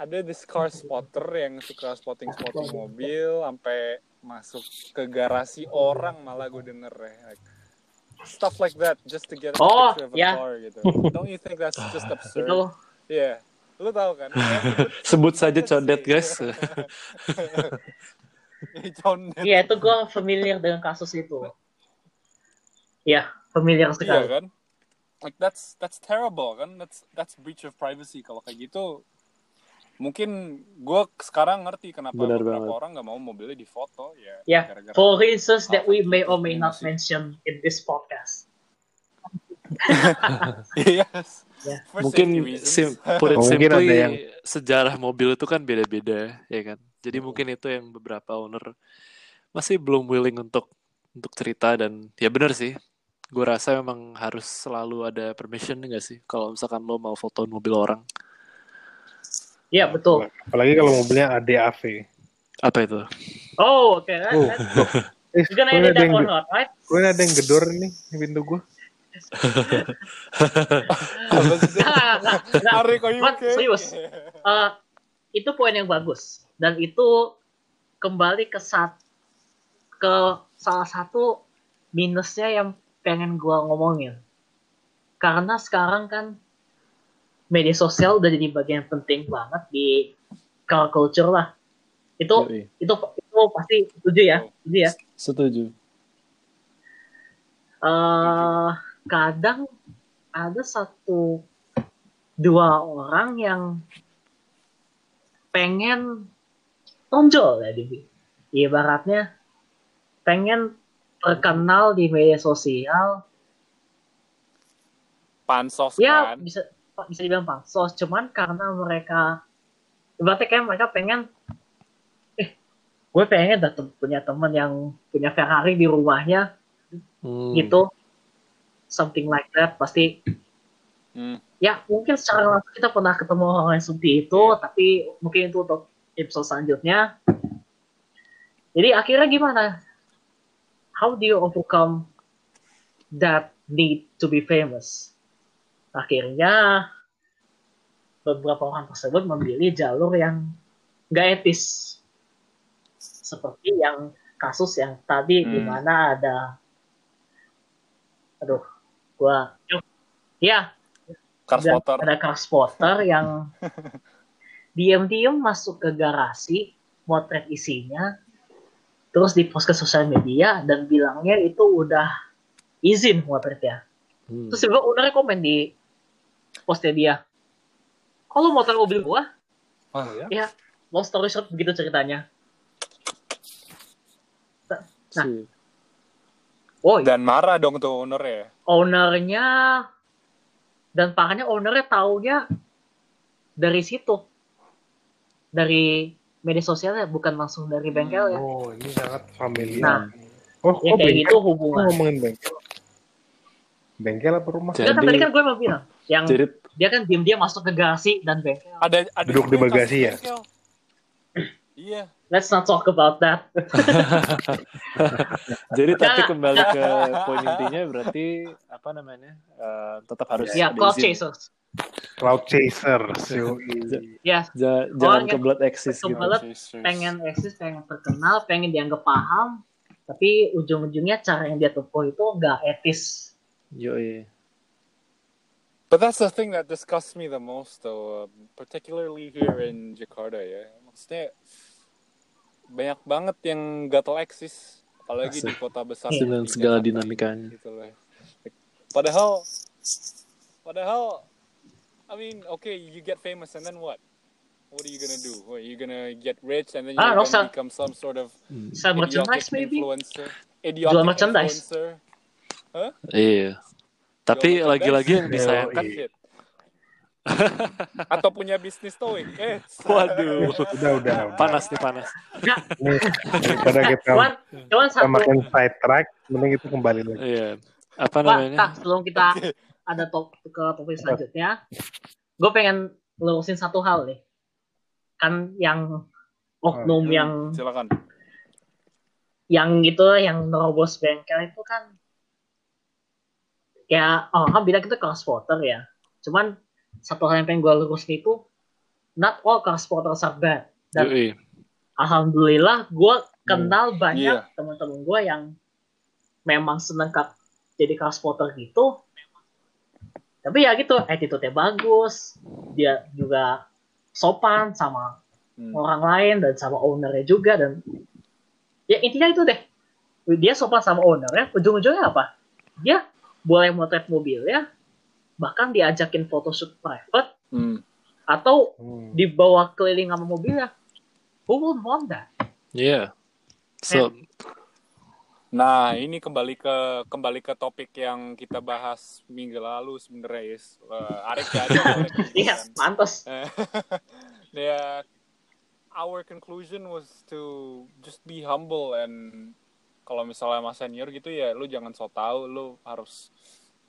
ada this car spotter yang suka spotting spotting mobil sampai masuk ke garasi orang malah gue denger ya like, stuff like that just to get a Oh, picture of a ya. car gitu don't you think that's just absurd itu yeah lu tahu kan Ya, sebut- saja codet, see. guys. Iya, itu gue familiar dengan kasus itu. Iya, familiar Iya sekali. kan? Like that's that's terrible kan? That's that's breach of privacy kalau kayak gitu. Mungkin gue sekarang ngerti kenapa Benar beberapa banget. orang nggak mau mobilnya difoto ya. Ya, gara-gara- for reasons that we may or may Iya not sih. mention in this podcast. yes. Ya. For mungkin sim, put it Mungkin simply ada yang- sejarah mobil itu kan beda-beda ya kan jadi mungkin itu yang beberapa owner masih belum willing untuk untuk cerita dan ya benar sih gue rasa memang harus selalu ada permission enggak sih kalau misalkan lo mau foto mobil orang Iya, betul. Apalagi kalau mobilnya ADAV. apa itu Oh, oke. that- Oh, that- Eh, gue ada that yang, one right? gue ada yang gedor nih di pintu gue. But okay? serius. Eh, itu poin yang bagus dan itu kembali ke saat ke salah satu minusnya yang pengen gua ngomongin karena sekarang kan media sosial udah jadi bagian penting banget di car culture lah. Itu Yoi. itu itu pasti setuju ya setuju ya. Setuju. Eh kadang ada satu dua orang yang pengen tonjol ya di ibaratnya pengen terkenal di media sosial. Pansos ya kan? bisa bisa dibilang pansos cuman karena mereka ibaratnya kayak mereka pengen eh gue pengen tem- punya teman yang punya Ferrari di rumahnya Hmm. gitu. Something like that pasti. Hmm. ya mungkin secara langsung kita pernah ketemu orang yang seperti itu tapi mungkin itu untuk episode selanjutnya. Jadi akhirnya gimana? How do you overcome that need to be famous akhirnya beberapa orang tersebut memilih jalur yang gak etis seperti yang kasus yang tadi di Hmm. mana ada aduh gua ya Car ada, spotter. ada car spotter yang diam-diam masuk ke garasi motret isinya terus dipost ke sosial media dan bilangnya itu udah izin motretnya Hmm. terus juga ownernya komen di postnya dia kalau motret mobil gua Oh, ya long story short begitu ceritanya Nah. Oh Dan marah dong tuh owner ya. ownernya dan parahnya ownernya taunya dari situ dari media sosialnya bukan langsung dari bengkel ya Oh, ini sangat familiar. Nah, oh, ya kok kayak bengkel? gitu hubungan ngomongin bengkel? Bengkel apa rumah? Jadi- kan tadi kan gue mau bilang yang jadi dia kan diam-diam masuk ke garasi dan bengkel Ada ada Duduk di bagasi ya? Iya. let's not talk about that Jadi tapi kembali ke poin intinya berarti apa namanya eh, tetap harus ya ada cloud chasers Cloud Chasers. yoi. ya jangan yang kebelat eksis gitu. kebelet pengen eksis pengen terkenal pengen dianggap paham tapi ujung-ujungnya cara yang dia tempuh itu nggak etis Yoi. But that's the thing that disgusts me the most, though, uh, particularly here in Jakarta ya. Maksudnya banyak banget yang gatel eksis, apalagi di Asik. kota besar Dengan segala Jakarta dinamikanya. Gitu loh. Like, padahal, padahal, I mean, okay, you get famous and then what? What are you gonna do? What, you gonna get rich and then you're Ah, no, gonna sir. become some sort of sell merchandise idiotic maybe influencer? Jual Idiotic merchandise. influencer? Iya. Tapi lagi-lagi yang disayangkan. Shit. Atau punya bisnis towing. Eh, Waduh. Udah, udah. Panas nih panas. Nih, daripada kita, cuman cuman satu makin side track, mending itu kembali lagi. Iya. Apa Pak, namanya? Kak, sebelum kita ada top ke topik selanjutnya, gue pengen lurusin satu hal nih. Kan yang oknum Hmm, yang silakan. yang itu yang nerobos bengkel itu kan ya oh kan bilang itu car spotter ya. Cuman satu hal yang pengen gue lurusin itu not all car spotters are bad. Dan Yoi. alhamdulillah gue kenal banyak Iya. teman-teman gue yang memang seneng jadi car spotter gitu tapi ya gitu attitude-nya bagus dia juga sopan sama Hmm. orang lain dan sama ownernya juga dan ya intinya itu deh dia sopan sama ownernya ujung-ujungnya apa dia boleh motret mobilnya bahkan diajakin photoshoot private Hmm. atau Hmm. dibawa keliling sama mobilnya who would want that Yeah. So Nah, ini kembali ke kembali ke topik yang kita bahas minggu lalu sebenarnya, Is. Uh, Arik ya, ada Arik gitu iya pantas Eh, ya, our conclusion was to just be humble and kalau misalnya mas senior gitu ya, lu jangan so tau, lu harus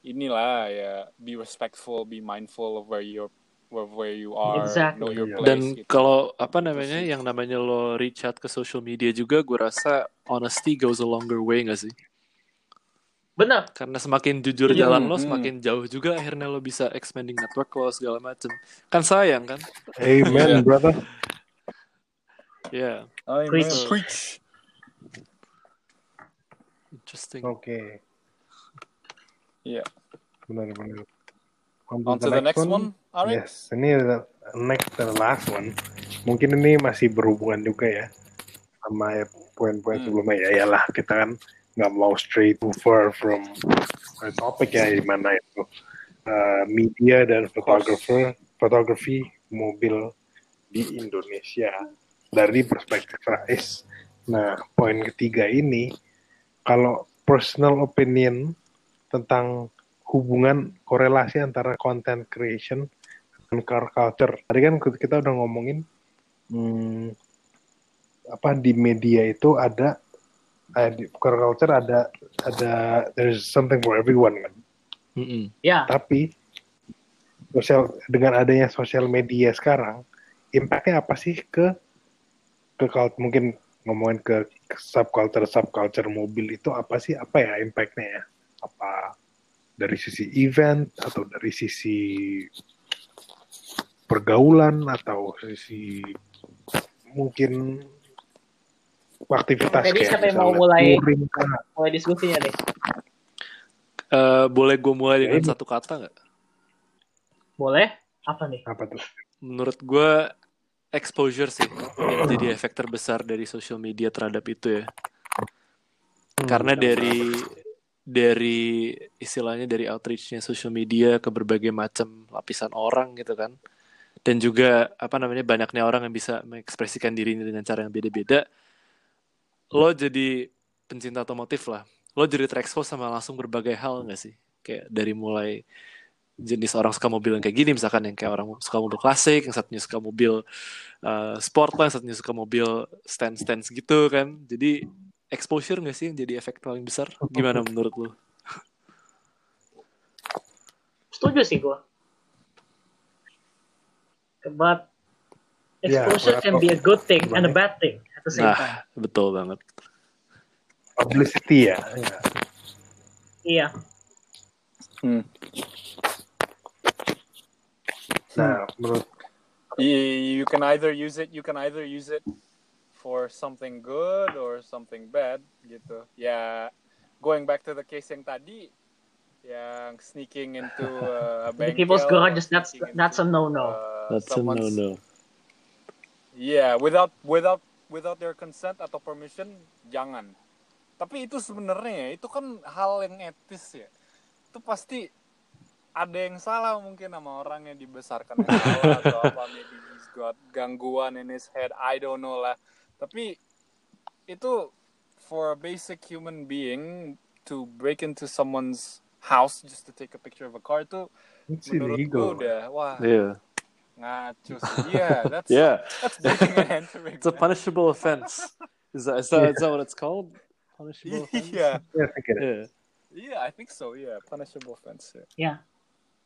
inilah ya, be respectful, be mindful of where you're where, where you are, Exactly. know your place. dan gitu. kalau apa namanya sih. yang namanya lo reach out ke social media juga gue rasa honesty goes a longer way gak sih? bener Karena semakin jujur Iya, jalan lo, hmm. semakin jauh juga akhirnya lo bisa expanding network lo segala macem. Kan sayang kan? Amen, Iya. brother. Yeah, Amen. Preach. Preach. Interesting. Oke, Iya. benar-benar. On to the next one, Arik. Yes, ini the next and last one. Mungkin ini masih berhubungan juga ya sama ya poin-poin Hmm. sebelumnya ya. Yalah, kita kan nggak mau straight too far from topik ya di mana itu uh, media dan photographer, fotografi mobil di Indonesia dari perspektif Rais. Nah, poin ketiga ini kalau personal opinion tentang hubungan korelasi antara content creation dan car culture. Tadi kan kita udah ngomongin hmm, apa di media itu ada eh, di car culture ada ada there's something for everyone kan. Mm-mm. ya Tapi sosial dengan adanya sosial media sekarang, impactnya apa sih ke ke mungkin ngomongin ke, subculture subculture mobil itu apa sih apa ya impactnya ya? Apa dari sisi event atau dari sisi pergaulan atau sisi mungkin aktivitas Jadi kayak siapa yang mau mulai? touring mulai diskusinya deh Eh, boleh gue mulai dengan Ya, ini. satu kata nggak? boleh apa nih apa tuh? Menurut gue exposure sih yang jadi efek terbesar dari social media terhadap itu ya. Karena dari dari istilahnya dari outreachnya social media ke berbagai macam lapisan orang gitu kan. Dan juga apa namanya banyaknya orang yang bisa mengekspresikan dirinya dengan cara yang beda-beda. Lo jadi pencinta otomotif lah. Lo jadi terekspos sama langsung berbagai hal nggak sih? Kayak dari mulai jenis orang suka mobil yang kayak gini misalkan yang kayak orang suka mobil klasik yang satunya suka mobil uh, sport lah yang satunya suka mobil stand stand gitu kan. Jadi exposure nggak sih yang jadi efek paling besar? Gimana menurut lo setuju sih gue but Ya, exposure can be a good thing and a bad thing at the same time. nah betul banget. Publicity ya. ya. iya. Hmm. Nah, menurut you, you can either use it you can either use it for something good or something bad gitu ya going back to the case yang tadi yang sneaking into uh, a the bengkel people's garages that's that's a into, no no uh, that's a no someone's- no Yeah, without without without their consent atau permission jangan. Tapi itu sebenarnya ya, itu kan hal yang etis ya. Itu pasti ada yang salah mungkin sama orang yang dibesarkan yang salah atau apa maybe he's got gangguan in his head, I don't know lah. Tapi itu for a basic human being to break into someone's house just to take a picture of a car tuh it's menurut gue illegal. udah wah yeah ngaco sih. Yeah, that's yeah that's breaking and entering. it's a punishable offense is that is that, is that what it's called punishable offense Iya, Yeah, I think it is. yeah iya, I think so, iya, punishable offense. Ya. ya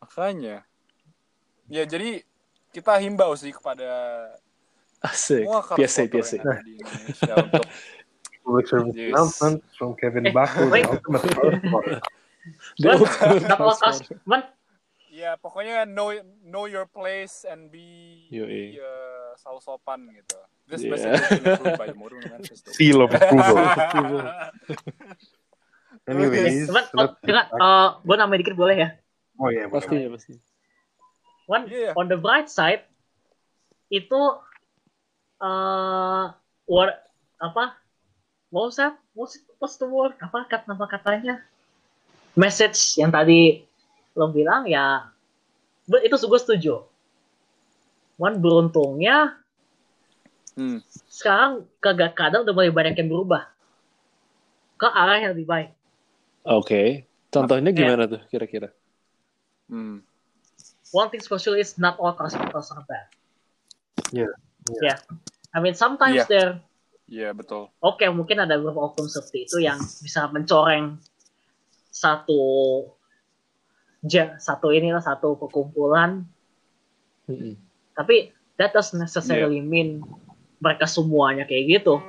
Makanya, ya jadi kita himbau sih kepada asik semua biasa biasa yang ada di Indonesia untuk Public service Yes. announcement from Kevin Eh, Baku, the. The ultimate cuman ya pokoknya know know your place and be, Yoi. uh, selalu sopan gitu. This Yeah. message has been approved by Moru Manifesto. Seal of approval. eh, Anyways, cuman oh, uh, gue nambahin dikit boleh ya oh ya, boleh. pasti pasti One, Iya, iya. on the bright side itu uh, what apa mau usah post the word apa kata nama katanya message yang tadi lo bilang ya itu gue setuju Cuman beruntungnya Hmm. sekarang kagak kadang udah mulai banyak yang berubah ke arah yang lebih baik Oke. Contohnya Ya. gimana tuh kira-kira? Hmm. one thing special is not all customers are bad Yeah, yeah I mean sometimes Yeah. they're Iya betul. Oke, mungkin ada beberapa oknum seperti itu yang bisa mencoreng satu ja, satu inilah satu perkumpulan, Mm-mm. tapi that doesn't necessarily mean mereka semuanya kayak gitu.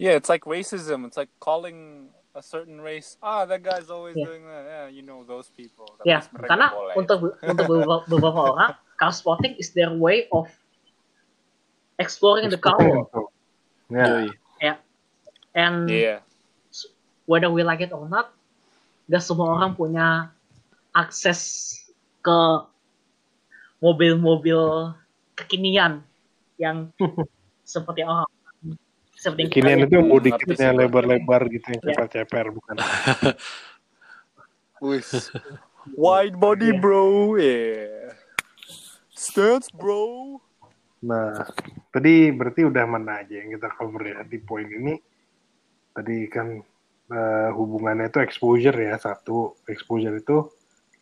Yeah, it's like racism. It's like calling a certain race. Ah, that guy's always Yeah. doing that. Yeah, you know those people. Tapi Ya, mereka karena boleh. untuk untuk beberapa, beberapa orang, car spotting is their way of exploring the car world. Ya, Yoi. And Iya. whether we like it or not, gak semua orang punya akses ke mobil-mobil kekinian yang seperti orang seperti yang kita Kinian lihat. itu body Ngerti kitnya sih, lebar-lebar gitu yang Ya. ceper-ceper bukan. Wide body, Iya. bro. Yeah. Stance, bro. Nah, tadi berarti udah mana aja yang kita cover ya di poin ini. Tadi kan eh, hubungannya itu exposure ya satu exposure itu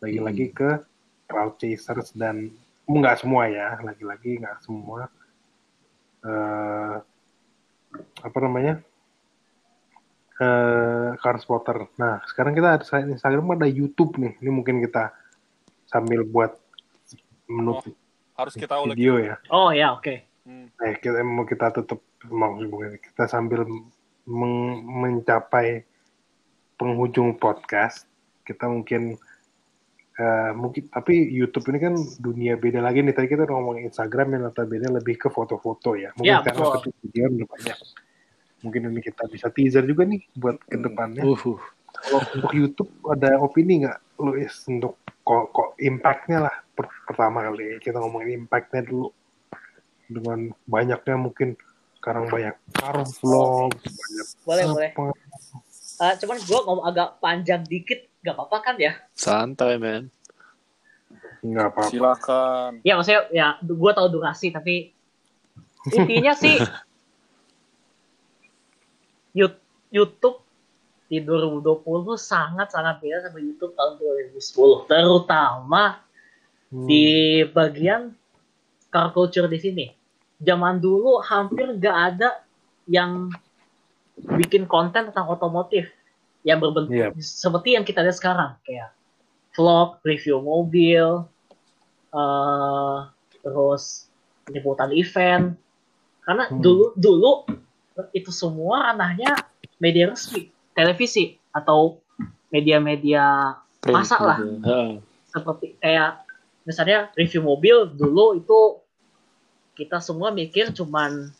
lagi-lagi ke crowd chasers dan nggak semua ya lagi-lagi nggak semua eh apa namanya eh car spotter. Nah sekarang kita ada selain Instagram ada YouTube nih. Ini mungkin kita sambil buat menutup Harus kita ulik. video ya. Oh ya oke. Hmm. Eh, kita mau kita tutup mau kita sambil meng- mencapai penghujung podcast kita mungkin eh, mungkin tapi YouTube ini kan dunia beda lagi nih. Tadi kita udah ngomongin Instagram yang notabene lebih ke foto-foto ya. Mungkin Ya, sekarang betul. tapi video udah banyak. Mungkin ini kita bisa teaser juga nih buat ke depannya. Uhuh. kalau untuk YouTube ada opini nggak lu Is, untuk kok kok impactnya lah? Per- pertama kali kita ngomongin impactnya dulu. Dengan banyaknya mungkin sekarang banyak car vlog banyak Boleh boleh. apa Eh, cuman gue ngomong agak panjang dikit, gak apa-apa kan ya? Santai, man. nggak apa-apa Silakan. Ya maksudnya ya gue tahu durasi tapi intinya sih YouTube di 2020 sangat sangat beda sama YouTube tahun 2010 terutama Hmm. di bagian car culture di sini. Zaman dulu hampir nggak ada yang bikin konten tentang otomotif yang berbentuk Iya. seperti yang kita lihat sekarang kayak vlog, review mobil, eh terus liputan event. Karena Hmm. dulu dulu itu semua ranahnya media resmi, televisi atau media-media Masa lah. Heeh. seperti kayak misalnya review mobil dulu itu kita semua mikir cuman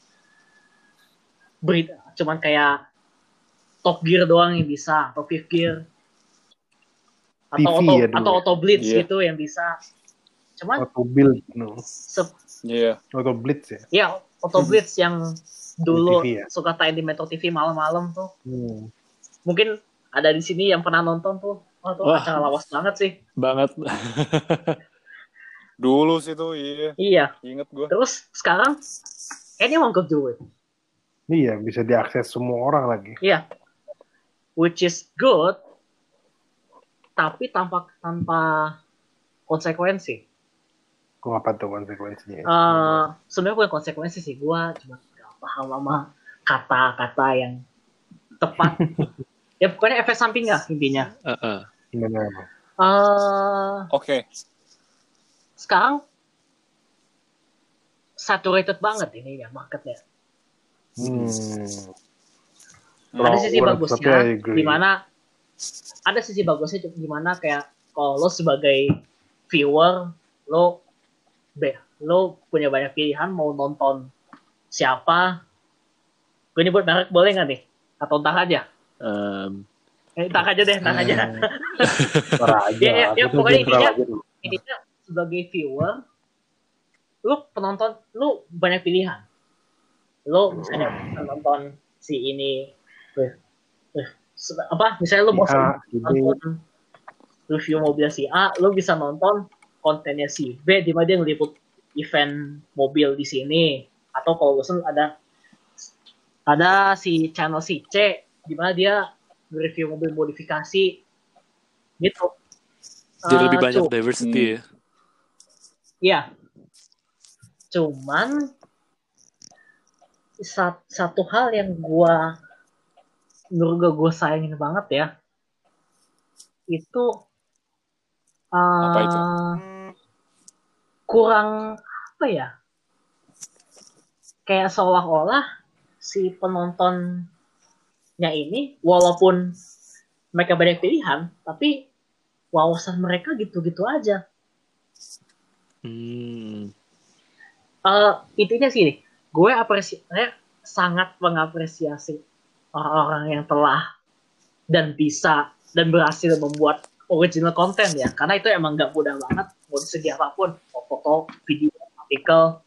berita cuman kayak Top Gear doang yang bisa atau Fifth Gear atau TV auto ya dulu atau ya? auto blitz Iya. gitu yang bisa cuman auto build no. se- Iya. auto blitz ya ya auto blitz yang dulu TV ya? suka tayang di Metro TV malam-malam tuh Hmm. mungkin ada di sini yang pernah nonton tuh oh tuh Wah. acara lawas banget sih Banget. Dulu sih tuh, iya. iya Ingat gue. terus sekarang anyone could do it iya bisa diakses semua orang lagi Iya. Which is good, tapi tanpa tanpa konsekuensi. kok apa tuh konsekuensinya Eh sebenarnya bukan konsekuensi sih, gua cuma gak paham sama kata-kata yang tepat. ya pokoknya efek samping lah intinya. Heeh. gimana Eh Oke. sekarang saturated banget ini ya marketnya. hmm. Ada sisi Well, bagusnya gimana ada sisi bagusnya gimana kayak kalau lo sebagai viewer lo be lo punya banyak pilihan mau nonton siapa gue nyebut merek boleh nggak nih? Atau entar aja? Em, eh, entar aja deh entar aja. Ntar aja. Ya, ya, ya, pokoknya intinya- aja intinya sebagai viewer lo penonton lo banyak pilihan. Lo misalnya nonton si ini eh, eh, apa misalnya lo bosan A, ini nonton review mobil si A, lo bisa nonton kontennya si B di mana dia ngeliput event mobil di sini. Atau kalau bosan ada ada si channel si C di mana dia review mobil modifikasi gitu. Jadi Eh, lebih banyak cu- diversity ya. Iya. Cuman sa- satu hal yang gua menurut gua, gua sayangin banget ya itu Apa itu? eh, kurang apa ya kayak seolah-olah si penontonnya ini walaupun mereka banyak pilihan tapi wawasan mereka gitu-gitu aja Hmm. eh intinya sih nih, gue apresi saya sangat mengapresiasi orang-orang yang telah dan bisa dan berhasil membuat original konten ya. Karena itu emang gak mudah banget mau dari segi apa pun. Mau foto video artikel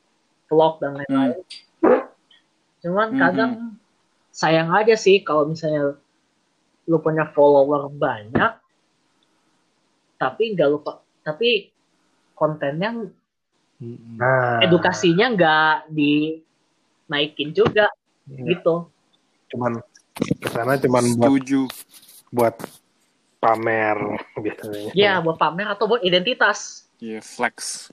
vlog dan lain-lain. Cuman Hmm, kadang sayang aja sih kalau misalnya lu punya follower banyak tapi nggak lupa tapi kontennya Hmm. nah, edukasinya nggak dinaikin juga ya, gitu. cuman ke sana cuman buat Setuju. buat pamer biasanya. Ya buat pamer atau buat identitas. Iya, flex.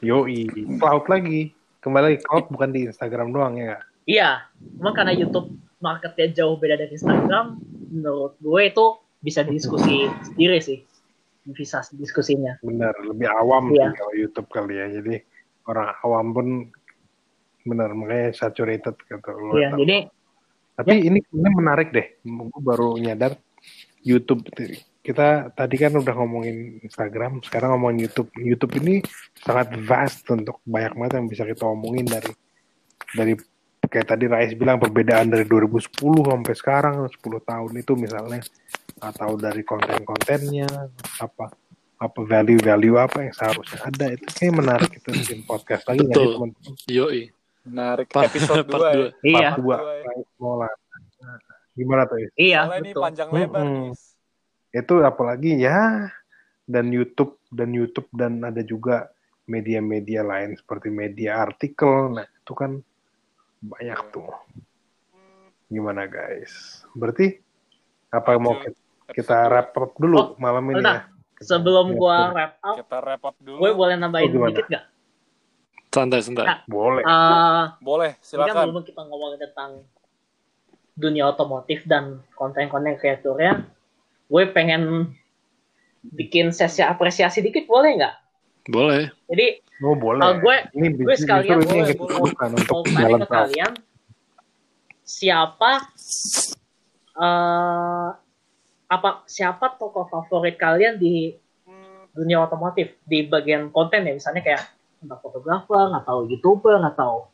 Yoi, cloud lagi. Kembali lagi cloud bukan di Instagram doang ya. Iya, cuma karena YouTube marketnya jauh beda dari Instagram, menurut gue itu bisa diskusi sendiri sih. Bisa diskusinya. Bener, lebih awam Iya. sih kalau YouTube kali ya. Jadi orang awam pun bener makanya saturated gitu. Iya, tahu. jadi Tapi ini ini menarik deh. Gue baru nyadar YouTube kita tadi kan udah ngomongin Instagram, sekarang ngomongin YouTube. YouTube ini sangat vast untuk banyak banget yang bisa kita omongin dari dari kayak tadi Rais bilang perbedaan dari 2010 sampai sekarang 10 tahun itu misalnya atau dari konten-kontennya apa apa value-value apa yang seharusnya ada itu kayak menarik kita bikin podcast lagi Betul. teman-teman? Yoi. Menarik. Part- Episode part 2 ya. dua. iya, Part dua, Dua ya. Rais Molan. Nah, Gimana tuh? Is? iya Soalnya ini betul. panjang lebar nih. itu apalagi ya dan YouTube dan YouTube dan ada juga media-media lain seperti media artikel nah itu kan banyak tuh gimana guys berarti apa mau kita, kita wrap up dulu Oh, malam ini bentar. ya Sebelum Ya, gua wrap up, Kita wrap up dulu. gue boleh nambahin Oh, dikit nggak? Santai, santai. Nah. boleh Eh, Boleh, Ini kan silakan. belum kita ngomongin tentang dunia otomotif dan konten-konten kreatornya. Gue pengen bikin sesi apresiasi dikit boleh nggak? Boleh. Jadi oh boleh eh, gue ini gue sekalian ini boleh, kita boleh. butuhkan untuk mau ke kalian siapa eh apa siapa tokoh favorit kalian di dunia otomotif di bagian konten ya misalnya kayak entah fotografer atau youtuber atau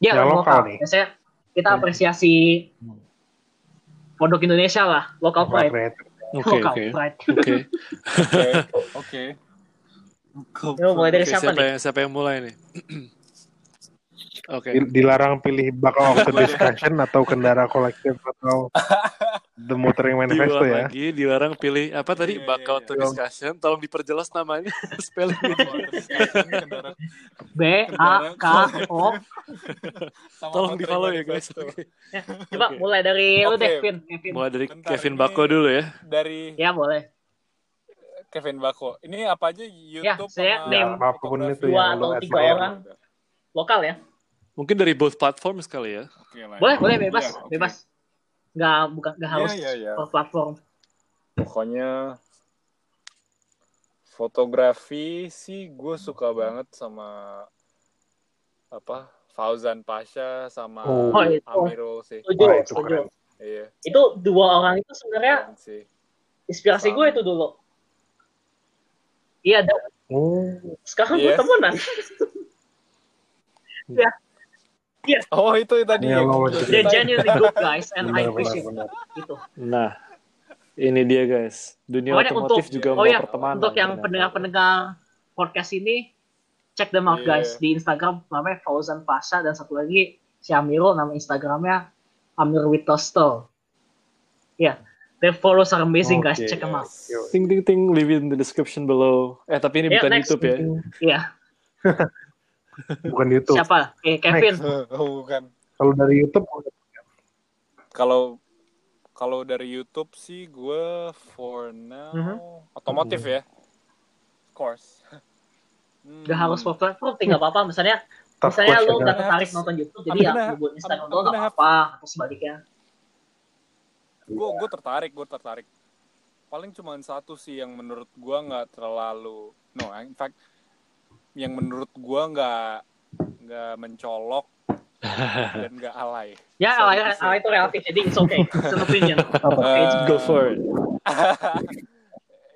ya Yang lokal, lokal nih. biasanya kita Hmm. apresiasi produk Indonesia lah local pride. Oke, local oke. pride Oke. Oke. Oke. Mulai dari Oke, siapa, siapa nih yang siapa yang mulai nih? Oke. Dil- dilarang pilih bakal of the discussion atau kendara kolektif atau the motoring manifesto Diulang ya lagi, dilarang pilih apa tadi? Iya, Bakal iya, to iya. discussion. Tolong diperjelas namanya, spelling. Kendaraan B A K O Tolong di follow ya guys. Manifesto. Oke. coba mulai dari lu Oke. deh Vin Kevin Mulai dari Bentar, Kevin Bako dulu ya. Dari ya boleh Kevin Bako. Ini apa aja YouTube saya sama name apa pun fotografi? itu dua yang lu atau tiga orang lokal ya Mungkin dari both platform sekali ya. Oke lah. boleh boleh bebas Iya, oke. bebas nggak bukan nggak Iya, harus iya, iya. per platform Pokoknya fotografi sih gue suka banget sama apa Fauzan Pasha sama Oh. Oh, itu. Amirul sih. setuju Wah, itu keren. Iya, itu dua orang itu sebenarnya inspirasi gue itu dulu iya dan Oh, sekarang gue Iya. temenan Oh itu tadi gua cerita. they're genuinely good guys and I benar benar appreciate benar. gitu Nah, ini dia guys. Dunia Pokoknya otomotif untuk- juga oh mau ya, pertemanan. untuk yang pendengar-pendengar podcast ini check them out Iya. guys di Instagram namanya Fauzan Pasha dan satu lagi si Amirul nama Instagramnya Amir Witosto. Ya, their follows are amazing guys, Oke, check them out. Yes. Ting ting ting, leave it in the description below. Eh tapi ini Yeah, bukan next. YouTube ya. Iya, Bukan YouTube. siapa? Eh, Kevin. Oh, bukan. Kalau dari YouTube Kalau kalau dari YouTube sih gue for now Mhm. otomotif ya. Of course. Hmm. Gak harus for platform, tinggal apa-apa. Misalnya, tough misalnya lu ya. udah tertarik nonton YouTube, jadi I'm ya lu buat Instagram I'm gak apa-apa, atau sebaliknya. gue gue tertarik gue tertarik paling cuma satu sih yang menurut gue nggak terlalu no in fact yang menurut gue nggak nggak mencolok dan nggak alay Ya, Sorry alay, to say. alay itu relatif, jadi it's okay. It's an opinion. Eh, Go for it.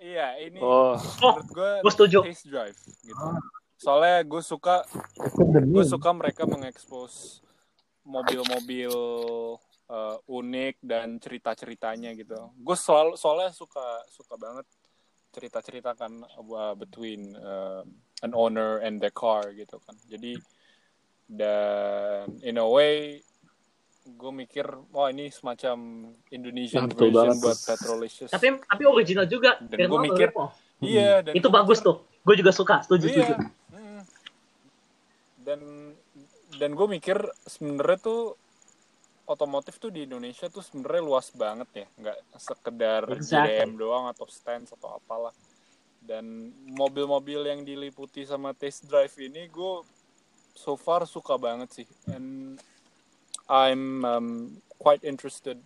iya ini Oh, menurut gue gua setuju. taste drive gitu soalnya gue suka gue suka mereka mengekspos mobil-mobil uh, unik dan cerita-ceritanya gitu. Gue selalu soalnya suka suka banget cerita-cerita kan uh, between uh, an owner and the car gitu kan. Jadi dan in a way gue mikir wah ini semacam Indonesian Ah, betul version banget. buat Petrolicious. Tapi tapi original juga. Dan gua mikir- Olivo. iya dan itu bagus mikir- tuh. Gue juga suka, setuju, Iya. setuju. Mm. Dan dan gue mikir sebenarnya tuh otomotif tuh di Indonesia tuh sebenarnya luas banget ya, nggak sekedar Exactly. JDM doang atau stance atau apalah. Dan mobil-mobil yang diliputi sama test drive ini gue so far suka banget sih, and I'm um, quite interested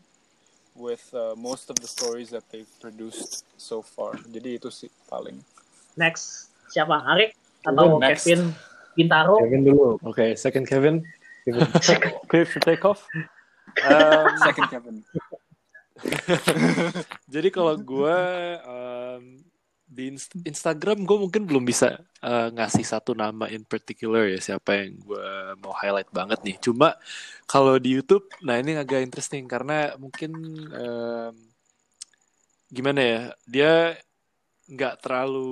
with uh, most of the stories that they've produced so far. Jadi itu sih paling. Next, siapa? Arik? Atau Next. Kevin Bintaro? Kevin dulu. okay. Second Kevin. To take off. Um, Second Kevin. Jadi kalau gue um, di Inst- Instagram gue mungkin belum bisa uh, ngasih satu nama in particular ya siapa yang gue mau highlight banget nih. Cuma kalau di YouTube, nah ini agak interesting karena mungkin um, gimana ya dia nggak terlalu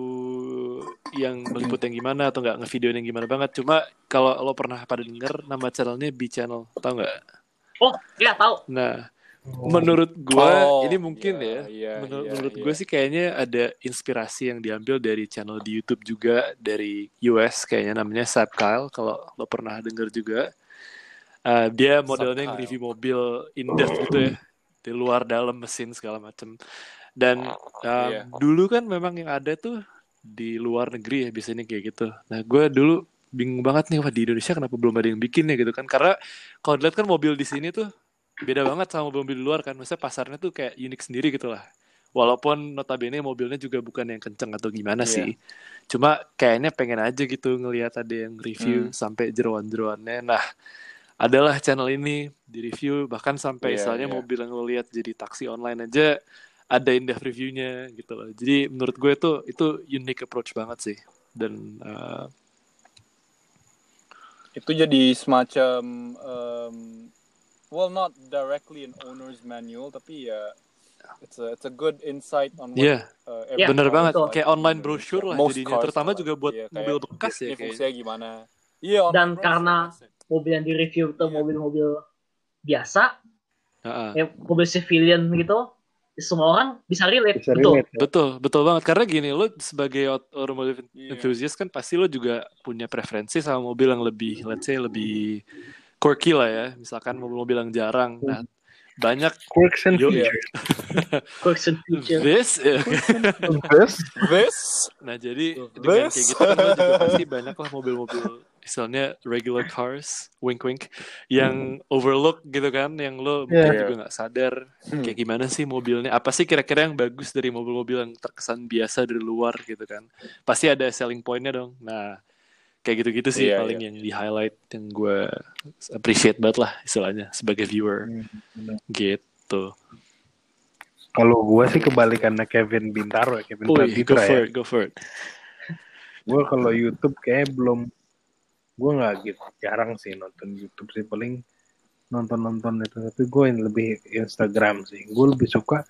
yang meliput yang gimana atau nggak ngevideoin yang gimana banget. Cuma kalau lo pernah pada denger nama channelnya B Channel, tau nggak? Oh, iya tahu. Nah, menurut gue Oh, ini mungkin iya, ya. iya, menurut iya, menurut iya. gue sih kayaknya ada inspirasi yang diambil dari channel di YouTube juga dari US kayaknya namanya Sap Kyle kalau lo pernah denger juga. Eh, dia modelnya yang review mobil in depth gitu ya di luar dalam mesin segala macem. Dan um, Iya. dulu kan memang yang ada tuh di luar negeri ya biasanya kayak gitu. Nah gue dulu bingung banget nih wah di Indonesia kenapa belum ada yang bikin ya gitu kan. Karena kalau dilihat kan mobil di sini tuh beda banget sama mobil-mobil di luar kan. Maksudnya pasarnya tuh kayak unik sendiri gitu lah. Walaupun notabene mobilnya juga bukan yang kenceng atau gimana Iya. sih. Cuma kayaknya pengen aja gitu ngelihat ada yang review Hmm. sampai jeroan-jeroannya. Nah adalah channel ini di review bahkan sampai Iya, misalnya iya. mobil yang lo lihat jadi taksi online aja ada in depth reviewnya gitu loh. Jadi menurut gue itu itu unique approach banget sih. Dan uh, itu jadi semacam um, well not directly an owner's manual tapi ya it's a it's a good insight on what Iya. uh, every bener banget like kayak in online brochure lah Most jadinya cars terutama juga buat kayak mobil bekas ya kayak fungsinya gimana iya online Dan karena-. Mobil yang di-review itu Iya. mobil-mobil biasa, Heeh. ya, mobil civilian gitu, semua orang bisa relate. Bisa betul. relate ya. Betul, betul banget. Karena gini, lo sebagai aut- automotive Iya. enthusiast kan pasti lo juga punya preferensi sama mobil yang lebih, let's say lebih quirky lah ya. Misalkan mobil-mobil yang jarang. Nah, banyak Quirks and Yo, iya. features. Quirks and feature. this. ya. Terus, this Nah, jadi Tuh, dengan this. kayak gitu kan juga pasti banyak lah mobil-mobil misalnya regular cars, wink wink, yang overlook gitu kan, yang lo mungkin Iya. juga nggak sadar Hmm. kayak gimana sih mobilnya, apa sih kira-kira yang bagus dari mobil-mobil yang terkesan biasa dari luar gitu kan, pasti ada selling pointnya dong. Nah, kayak gitu-gitu sih Iya, paling iya. yang di highlight yang gue appreciate banget lah istilahnya sebagai viewer Hmm, gitu. kalau gue sih kebalikannya Kevin Bintaro ya, Kevin Wih, go Pratitra for ya. it, go for it. Gue kalau YouTube kayak belum, gue nggak gitu jarang sih nonton YouTube sih paling nonton-nonton itu tapi gue yang lebih Instagram sih. Gue lebih suka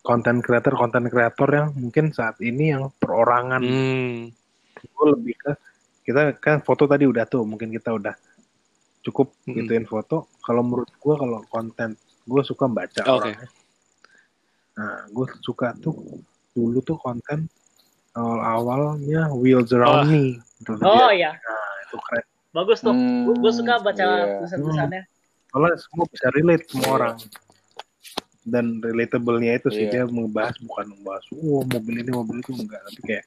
konten kreator konten kreator yang mungkin saat ini yang perorangan. Hmm, Gue lebih ke kita kan foto tadi udah tuh mungkin kita udah cukup Mm-mm. gituin foto kalau menurut gua kalau konten gue suka baca Oke. orangnya nah gue suka tuh dulu tuh konten awal awalnya Wheels Around. Me Itu Oh dia. iya, nah itu keren bagus tuh. Hmm, Gue suka baca iya. tulisan-tulisannya. soalnya semua bisa relate semua orang dan relatable-nya itu sih Iya. dia membahas bukan membahas oh mobil ini mobil itu enggak tapi kayak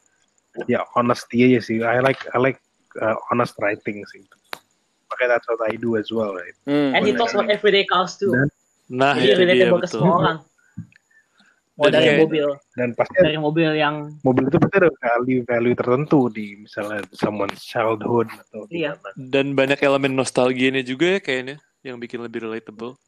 ya honesty aja sih I like I like uh, honest writing sih makanya that's what I do as well right Hmm, And he talks about everyday cars too. Dan- Nah, Jadi itu dia relatable ke betul. semua orang. Mau Dan dari kayak- mobil, dan pasti dari mobil yang mobil itu pasti ada value value tertentu di misalnya someone's childhood atau Iya. gimana. Dan banyak elemen nostalgianya juga ya kayaknya yang bikin lebih relatable.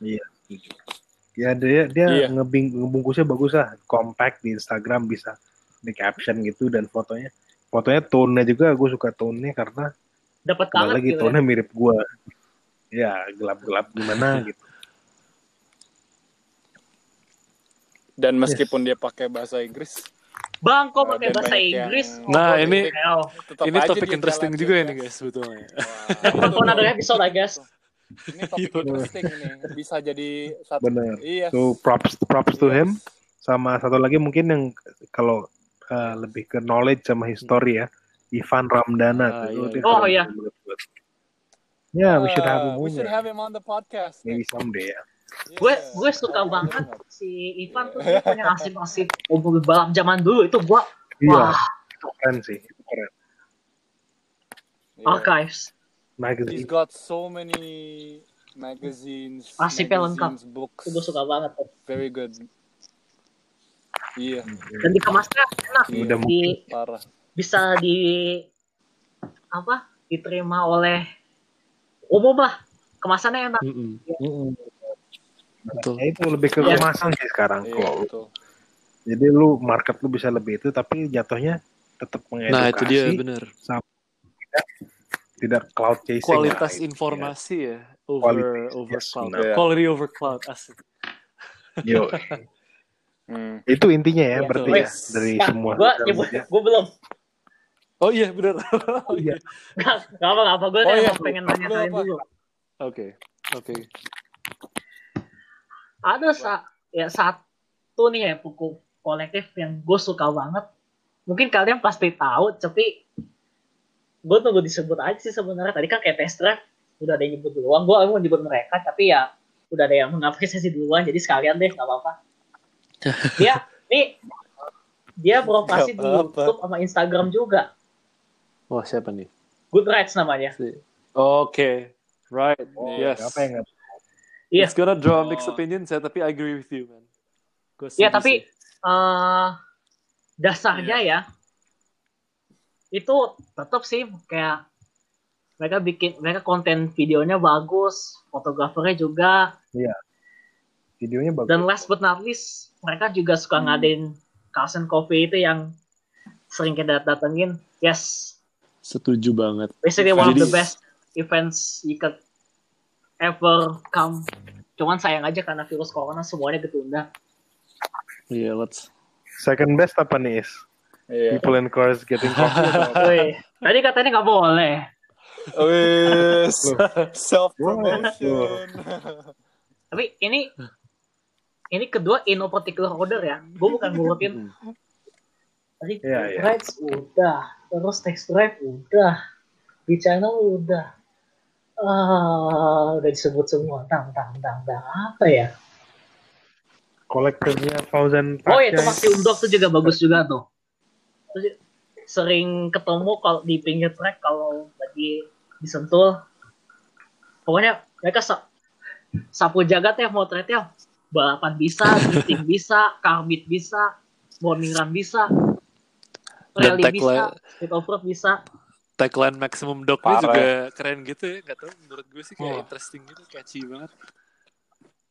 ya dia dia Iya. ngebing ngebungkusnya bagus lah compact di Instagram bisa di caption gitu dan fotonya fotonya tone-nya juga gue suka tone-nya karena dapat Kembali banget lagi gitu. ya. tone-nya mirip gua. Ya, gelap-gelap gimana gitu. Dan meskipun dia pakai bahasa Inggris, Bang, kok pakai bahasa Inggris? yang- Nah, ini- ini topik interesting juga juga. ini guys sebetulnya. Next for another episode, I guess. Ini topik interesting ini. Bisa jadi satu. Bener. Iya. So props props to Yes. him. Sama satu lagi mungkin yang kalau uh, lebih ke knowledge sama history ya, Ivan Ramdana Ah, tuh. iya, dia iya. Oh, iya. Ya, we should have him Uh, we should juga. have him on the podcast. Maybe someday ya. Gue gue suka banget si Ivan tuh dia punya arsip-arsip mobil balap zaman dulu itu gua Iya, wah itu keren sih. Itu keren. Yeah. archives. He's Magazine. got so many magazines, lengkap. books. Itu gue suka banget. Very good. Iya, Dan dikemasnya enak Iya. Udah di parah. bisa di apa diterima oleh umum lah kemasannya enak. Mm-mm. Mm-mm. Betul. Ya, itu lebih ke Iya. kemasan sih sekarang Iya, kalau betul. jadi lu market lu bisa lebih itu tapi jatuhnya tetap mengedukasi Nah itu dia bener. tidak cloud chasing Kualitas lah, informasi ya Quality, over over yes, cloud. benar. Quality over cloud asik. Yo, Hmm. itu intinya ya Iya, berarti ya dari Nah, semua nyebut media. gue belum Oh iya bener. Oh Iya. nggak nggak apa nggak apa gue Oh, iya. pengen nanya apa? dulu. Oke oke. Ada sa ya satu nih ya buku kolektif yang gue suka banget. Mungkin kalian pasti tahu, tapi gue tunggu disebut aja sih sebenarnya. Tadi kan kayak test drive udah ada yang nyebut duluan. Gue mau nyebut mereka, tapi ya udah ada yang mengapresiasi duluan. Jadi sekalian deh, nggak apa-apa. Dia, nih dia beroperasi di. YouTube sama Instagram juga. Wah siapa nih? Goodreads namanya. Si- Oke. Right. Oh, yes. apa yang nggak- Iya. It's gonna draw mixed Oh. opinions ya, tapi I agree with you, man. Iya, setuju tapi eh dasarnya ya itu tetap sih kayak mereka bikin mereka konten videonya bagus, fotografernya juga, videonya bagus dan last but not least mereka juga suka Hmm. ngadain Carson Coffee itu yang sering kita datengin. Yes, setuju banget. basically one of the best events you could ever come. Cuman sayang aja karena virus corona semuanya ketunda. Iya, let's. second best apa nih is Iya. people in cars getting coffee tadi katanya nggak boleh. Wis, Loh. self promotion. Tapi ini ini kedua in no particular order ya. Gue bukan ngurutin tadi Iya, iya. rights udah, terus text drive udah, di channel udah. Ah, udah disebut semua. Tang tang tang tang apa ya? kolektornya Fauzan Oh itu Pasha. Maxi Undok tuh juga bagus juga tuh. Terus sering ketemu kalau di pinggir trek kalau lagi disentul. Pokoknya mereka sa- sapu jagat ya motretnya balapan bisa, drifting bisa, karbit bisa, morning run bisa, Dan rally bisa, tagline, street off road bisa. tagline maximum dognya Parah. juga keren gitu ya. Gak tau, menurut gue sih kayak Oh. interesting gitu, catchy banget.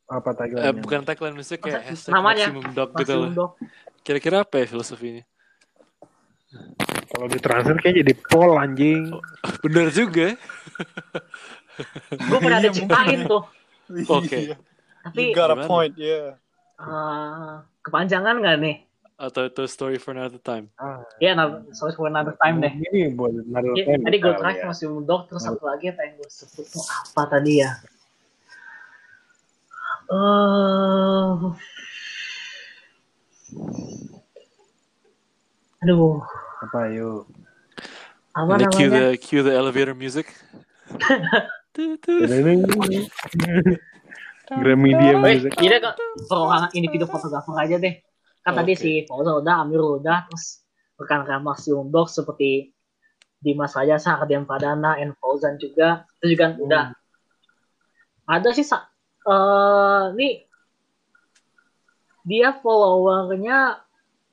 apa Eh, tagline bukan tagline, maksudnya kayak Masa- hashtag namanya, maximum dog gitu loh. Undok. Kira-kira apa ya filosofinya? kalau di transfer kayak jadi pol anjing Bener juga. Gue pernah ada Iya, ciptain tuh, Oke. Iya. Tapi You got a point, yeah. eh, kepanjangan nggak nih? atau itu story for another time? Ah, Ya, nah, sorry for another time deh. Ini buat another Ya, time tadi gue terakhir ya. masih Dog, terus satu lagi apa yang gue sebut tuh apa tadi ya? Eh, aduh, Apa yuk? apa Ini cue namanya? the cue the elevator music. Gramedia Wait, music. jadi ke perorangan individu fotografer aja deh. Kan tadi Oke. si Fauza udah, Amir udah, terus rekan-rekan Maximum Dog seperti Dimas Raja, Sardian Pradana, and Fauzan juga. Itu juga Hmm. udah. Ada sih, sa- eh nih, dia followernya,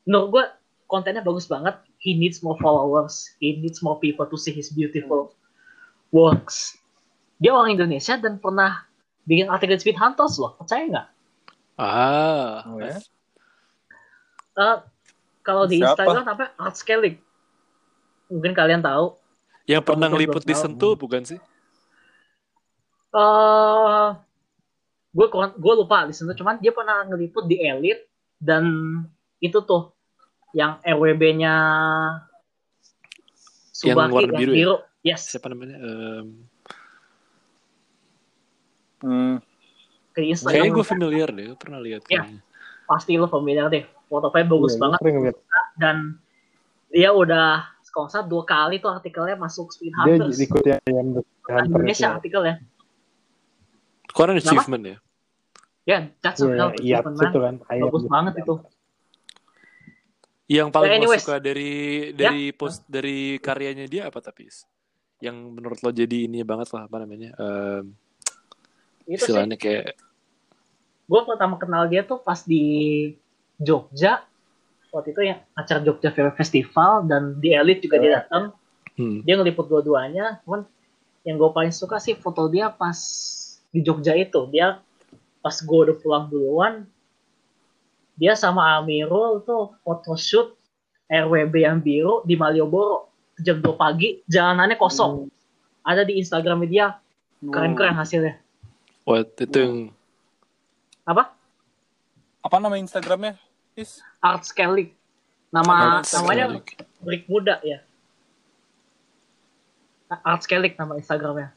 menurut gue kontennya bagus banget. He needs more followers. He needs more people to see his beautiful works. Dia orang Indonesia dan pernah bikin artikel Speed Hunters loh, percaya nggak? Ah, Oh, ya? Eh, kalau di Siapa? Instagram apa Art Scaling. Mungkin kalian tahu. yang pernah ngeliput di tahu. Sentul bukan sih? Eh, gue gue lupa di situ, cuman dia pernah ngeliput di Elite dan itu tuh yang RWB-nya Yang Subaki warna biru ya? Yes, Siapa namanya? Em, Hmm. ke kayaknya gue familiar deh, gue pernah lihat. Iya. kayaknya. pasti lo familiar deh. Fotonya bagus Iya, banget gue dan dia udah kalau salah dua kali tuh artikelnya masuk Speed Dia Hunters. ikut yang yang Indonesia Hunter artikelnya. Kok ada achievement ya? Ya, that's itu. a Iya, iya, achievement, itu man. kan. Bagus banget itu. Yang paling Ya, anyways. suka dari dari post dari karyanya dia apa tapi? Yang menurut lo jadi ini banget lah apa namanya? Em, Itu sih. istilahnya kayak gue pertama kenal dia tuh pas di Jogja. Waktu itu yang acara Jogja Film Festival dan di Elite juga dia datang. Hmm, dia ngeliput dua-duanya. Cuman yang gue paling suka sih foto dia pas di Jogja itu. Dia pas gue udah pulang duluan dia sama Amirul tuh photoshoot RWB yang biru di Malioboro jam 2 pagi. Jalanannya kosong. Ada di Instagram dia. Keren-keren hasilnya what itu yang apa Apa nama Instagramnya? Is? Art Scaling nama Art namanya. Brick Muda ya. Art Scaling nama Instagramnya.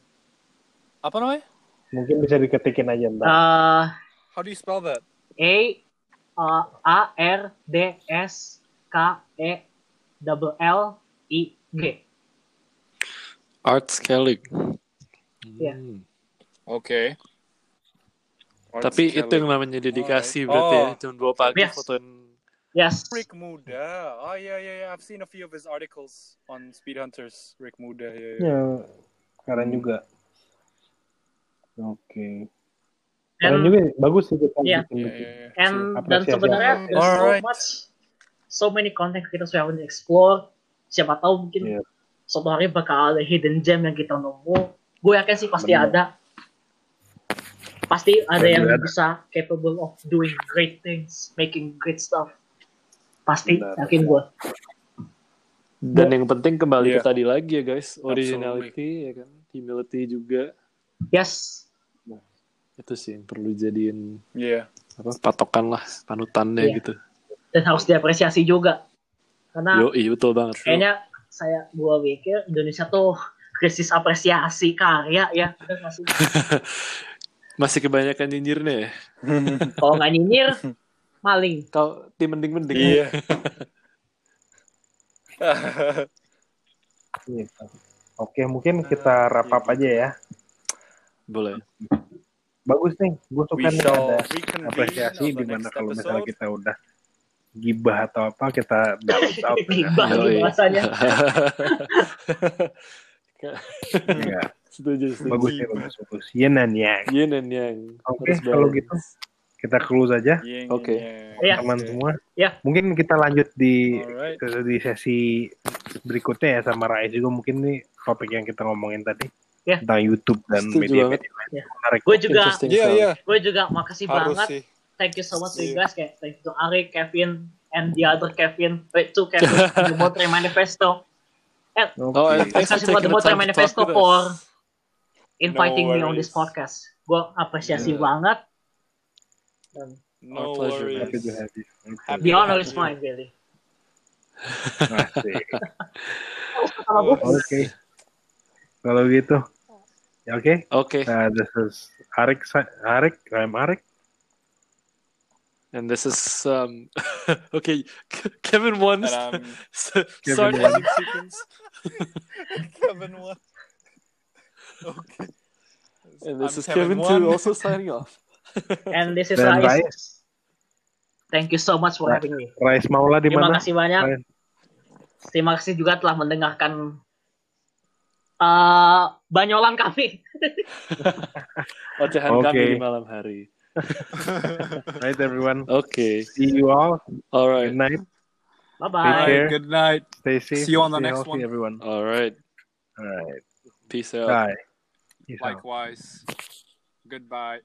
Apa namanya? Mungkin bisa diketikin aja ntar. Eh How do you spell that? A uh, A R D S K E double L I G. art scaling. Iya. Hmm. Oke. Tapi itu yang namanya dedikasi berarti ya. Oh. Jam 2 pagi Yes. fotoin Yes. Rick Muda. Oh yeah, yeah, yeah. I've seen a few of his articles on Speed Hunters. Rick Muda. Yeah, yeah. Ya, keren juga. Oke. Keren And, juga, bagus sih kita Iya. Yeah, gitu. yeah, yeah. and dan Apresiasi sebenarnya there's so Alright. much so many content kita sudah haven't explore. Siapa tahu mungkin Iya. suatu hari bakal ada hidden gem yang kita nemu. Gue yakin sih pasti Bener. ada. Pasti ada yang bisa capable of doing great things, making great stuff. Pasti Benar. yakin gue. Dan yang penting kembali ke Iya. tadi lagi ya guys, originality ya kan, humility juga Yes. itu sih yang perlu jadiin Yeah. apa patokan lah panutannya Iya. gitu. Dan harus diapresiasi juga. Karena Yo, iya betul banget. kayaknya saya gua pikir Indonesia tuh krisis apresiasi karya ya. Masih kebanyakan nyinyirnya ya. Kalau nggak nyinyir, maling. Kau tim mending-mending. Iya. Gitu. Oke, mungkin kita wrap up aja ya. Boleh. Bagus nih, gue suka nih shall ada apresiasi di mana kalau misalnya kita udah gibah atau apa kita dapat out. Gibah gitu bahasanya. Iya, setuju, setuju. bagus ya, bagus, bagus. Yin and yang. Yin and yang. Oke, Harus kalau gitu kita close aja Oke. yang. Iya. teman Oke. semua. Iya. Mungkin kita lanjut di Alright. di sesi berikutnya ya sama Rais juga mungkin nih topik yang kita ngomongin tadi Ya. tentang YouTube dan media-media lain. Ya. Menarik. Gue juga, Iya, sekali. iya. gue juga makasih Harus banget. sih. Thank you so much to you Iya. guys. Kayak thank you to Ari, Kevin, and the other Kevin. Wait, to Kevin, the Motor Manifesto. And Oke. Oh, and thanks for Especially for the taking the time to talk Manifesto for inviting No me on this podcast. Gue apresiasi Yeah. banget. Dan No pleasure, worries. Happy to have you. Happy The honor is mine. Kalau gue Oke. Kalau gitu. Ya, Oke. Okay, Uh, this is Arik. Arik. I'm Arik. And this is um. okay, K- Kevin won. And I'm Start won. sequence. Kevin one. Okay. And this I'm is Kevin, one. too, also signing off. and this is Dan Rais. Rais. Thank you so much for having me. Rais Maula di Terima mana? kasih banyak. Rais. Terima kasih juga telah mendengarkan uh, banyolan kami. Ocehan kami Okay. di malam hari. Right, everyone. Okay, See you all. all right, Good night. Bye bye. Alright, care. good night. Stay safe. See you on the Stay next healthy, one. everyone. all right. All right. Peace out. Bye. Peace out. Likewise. Goodbye.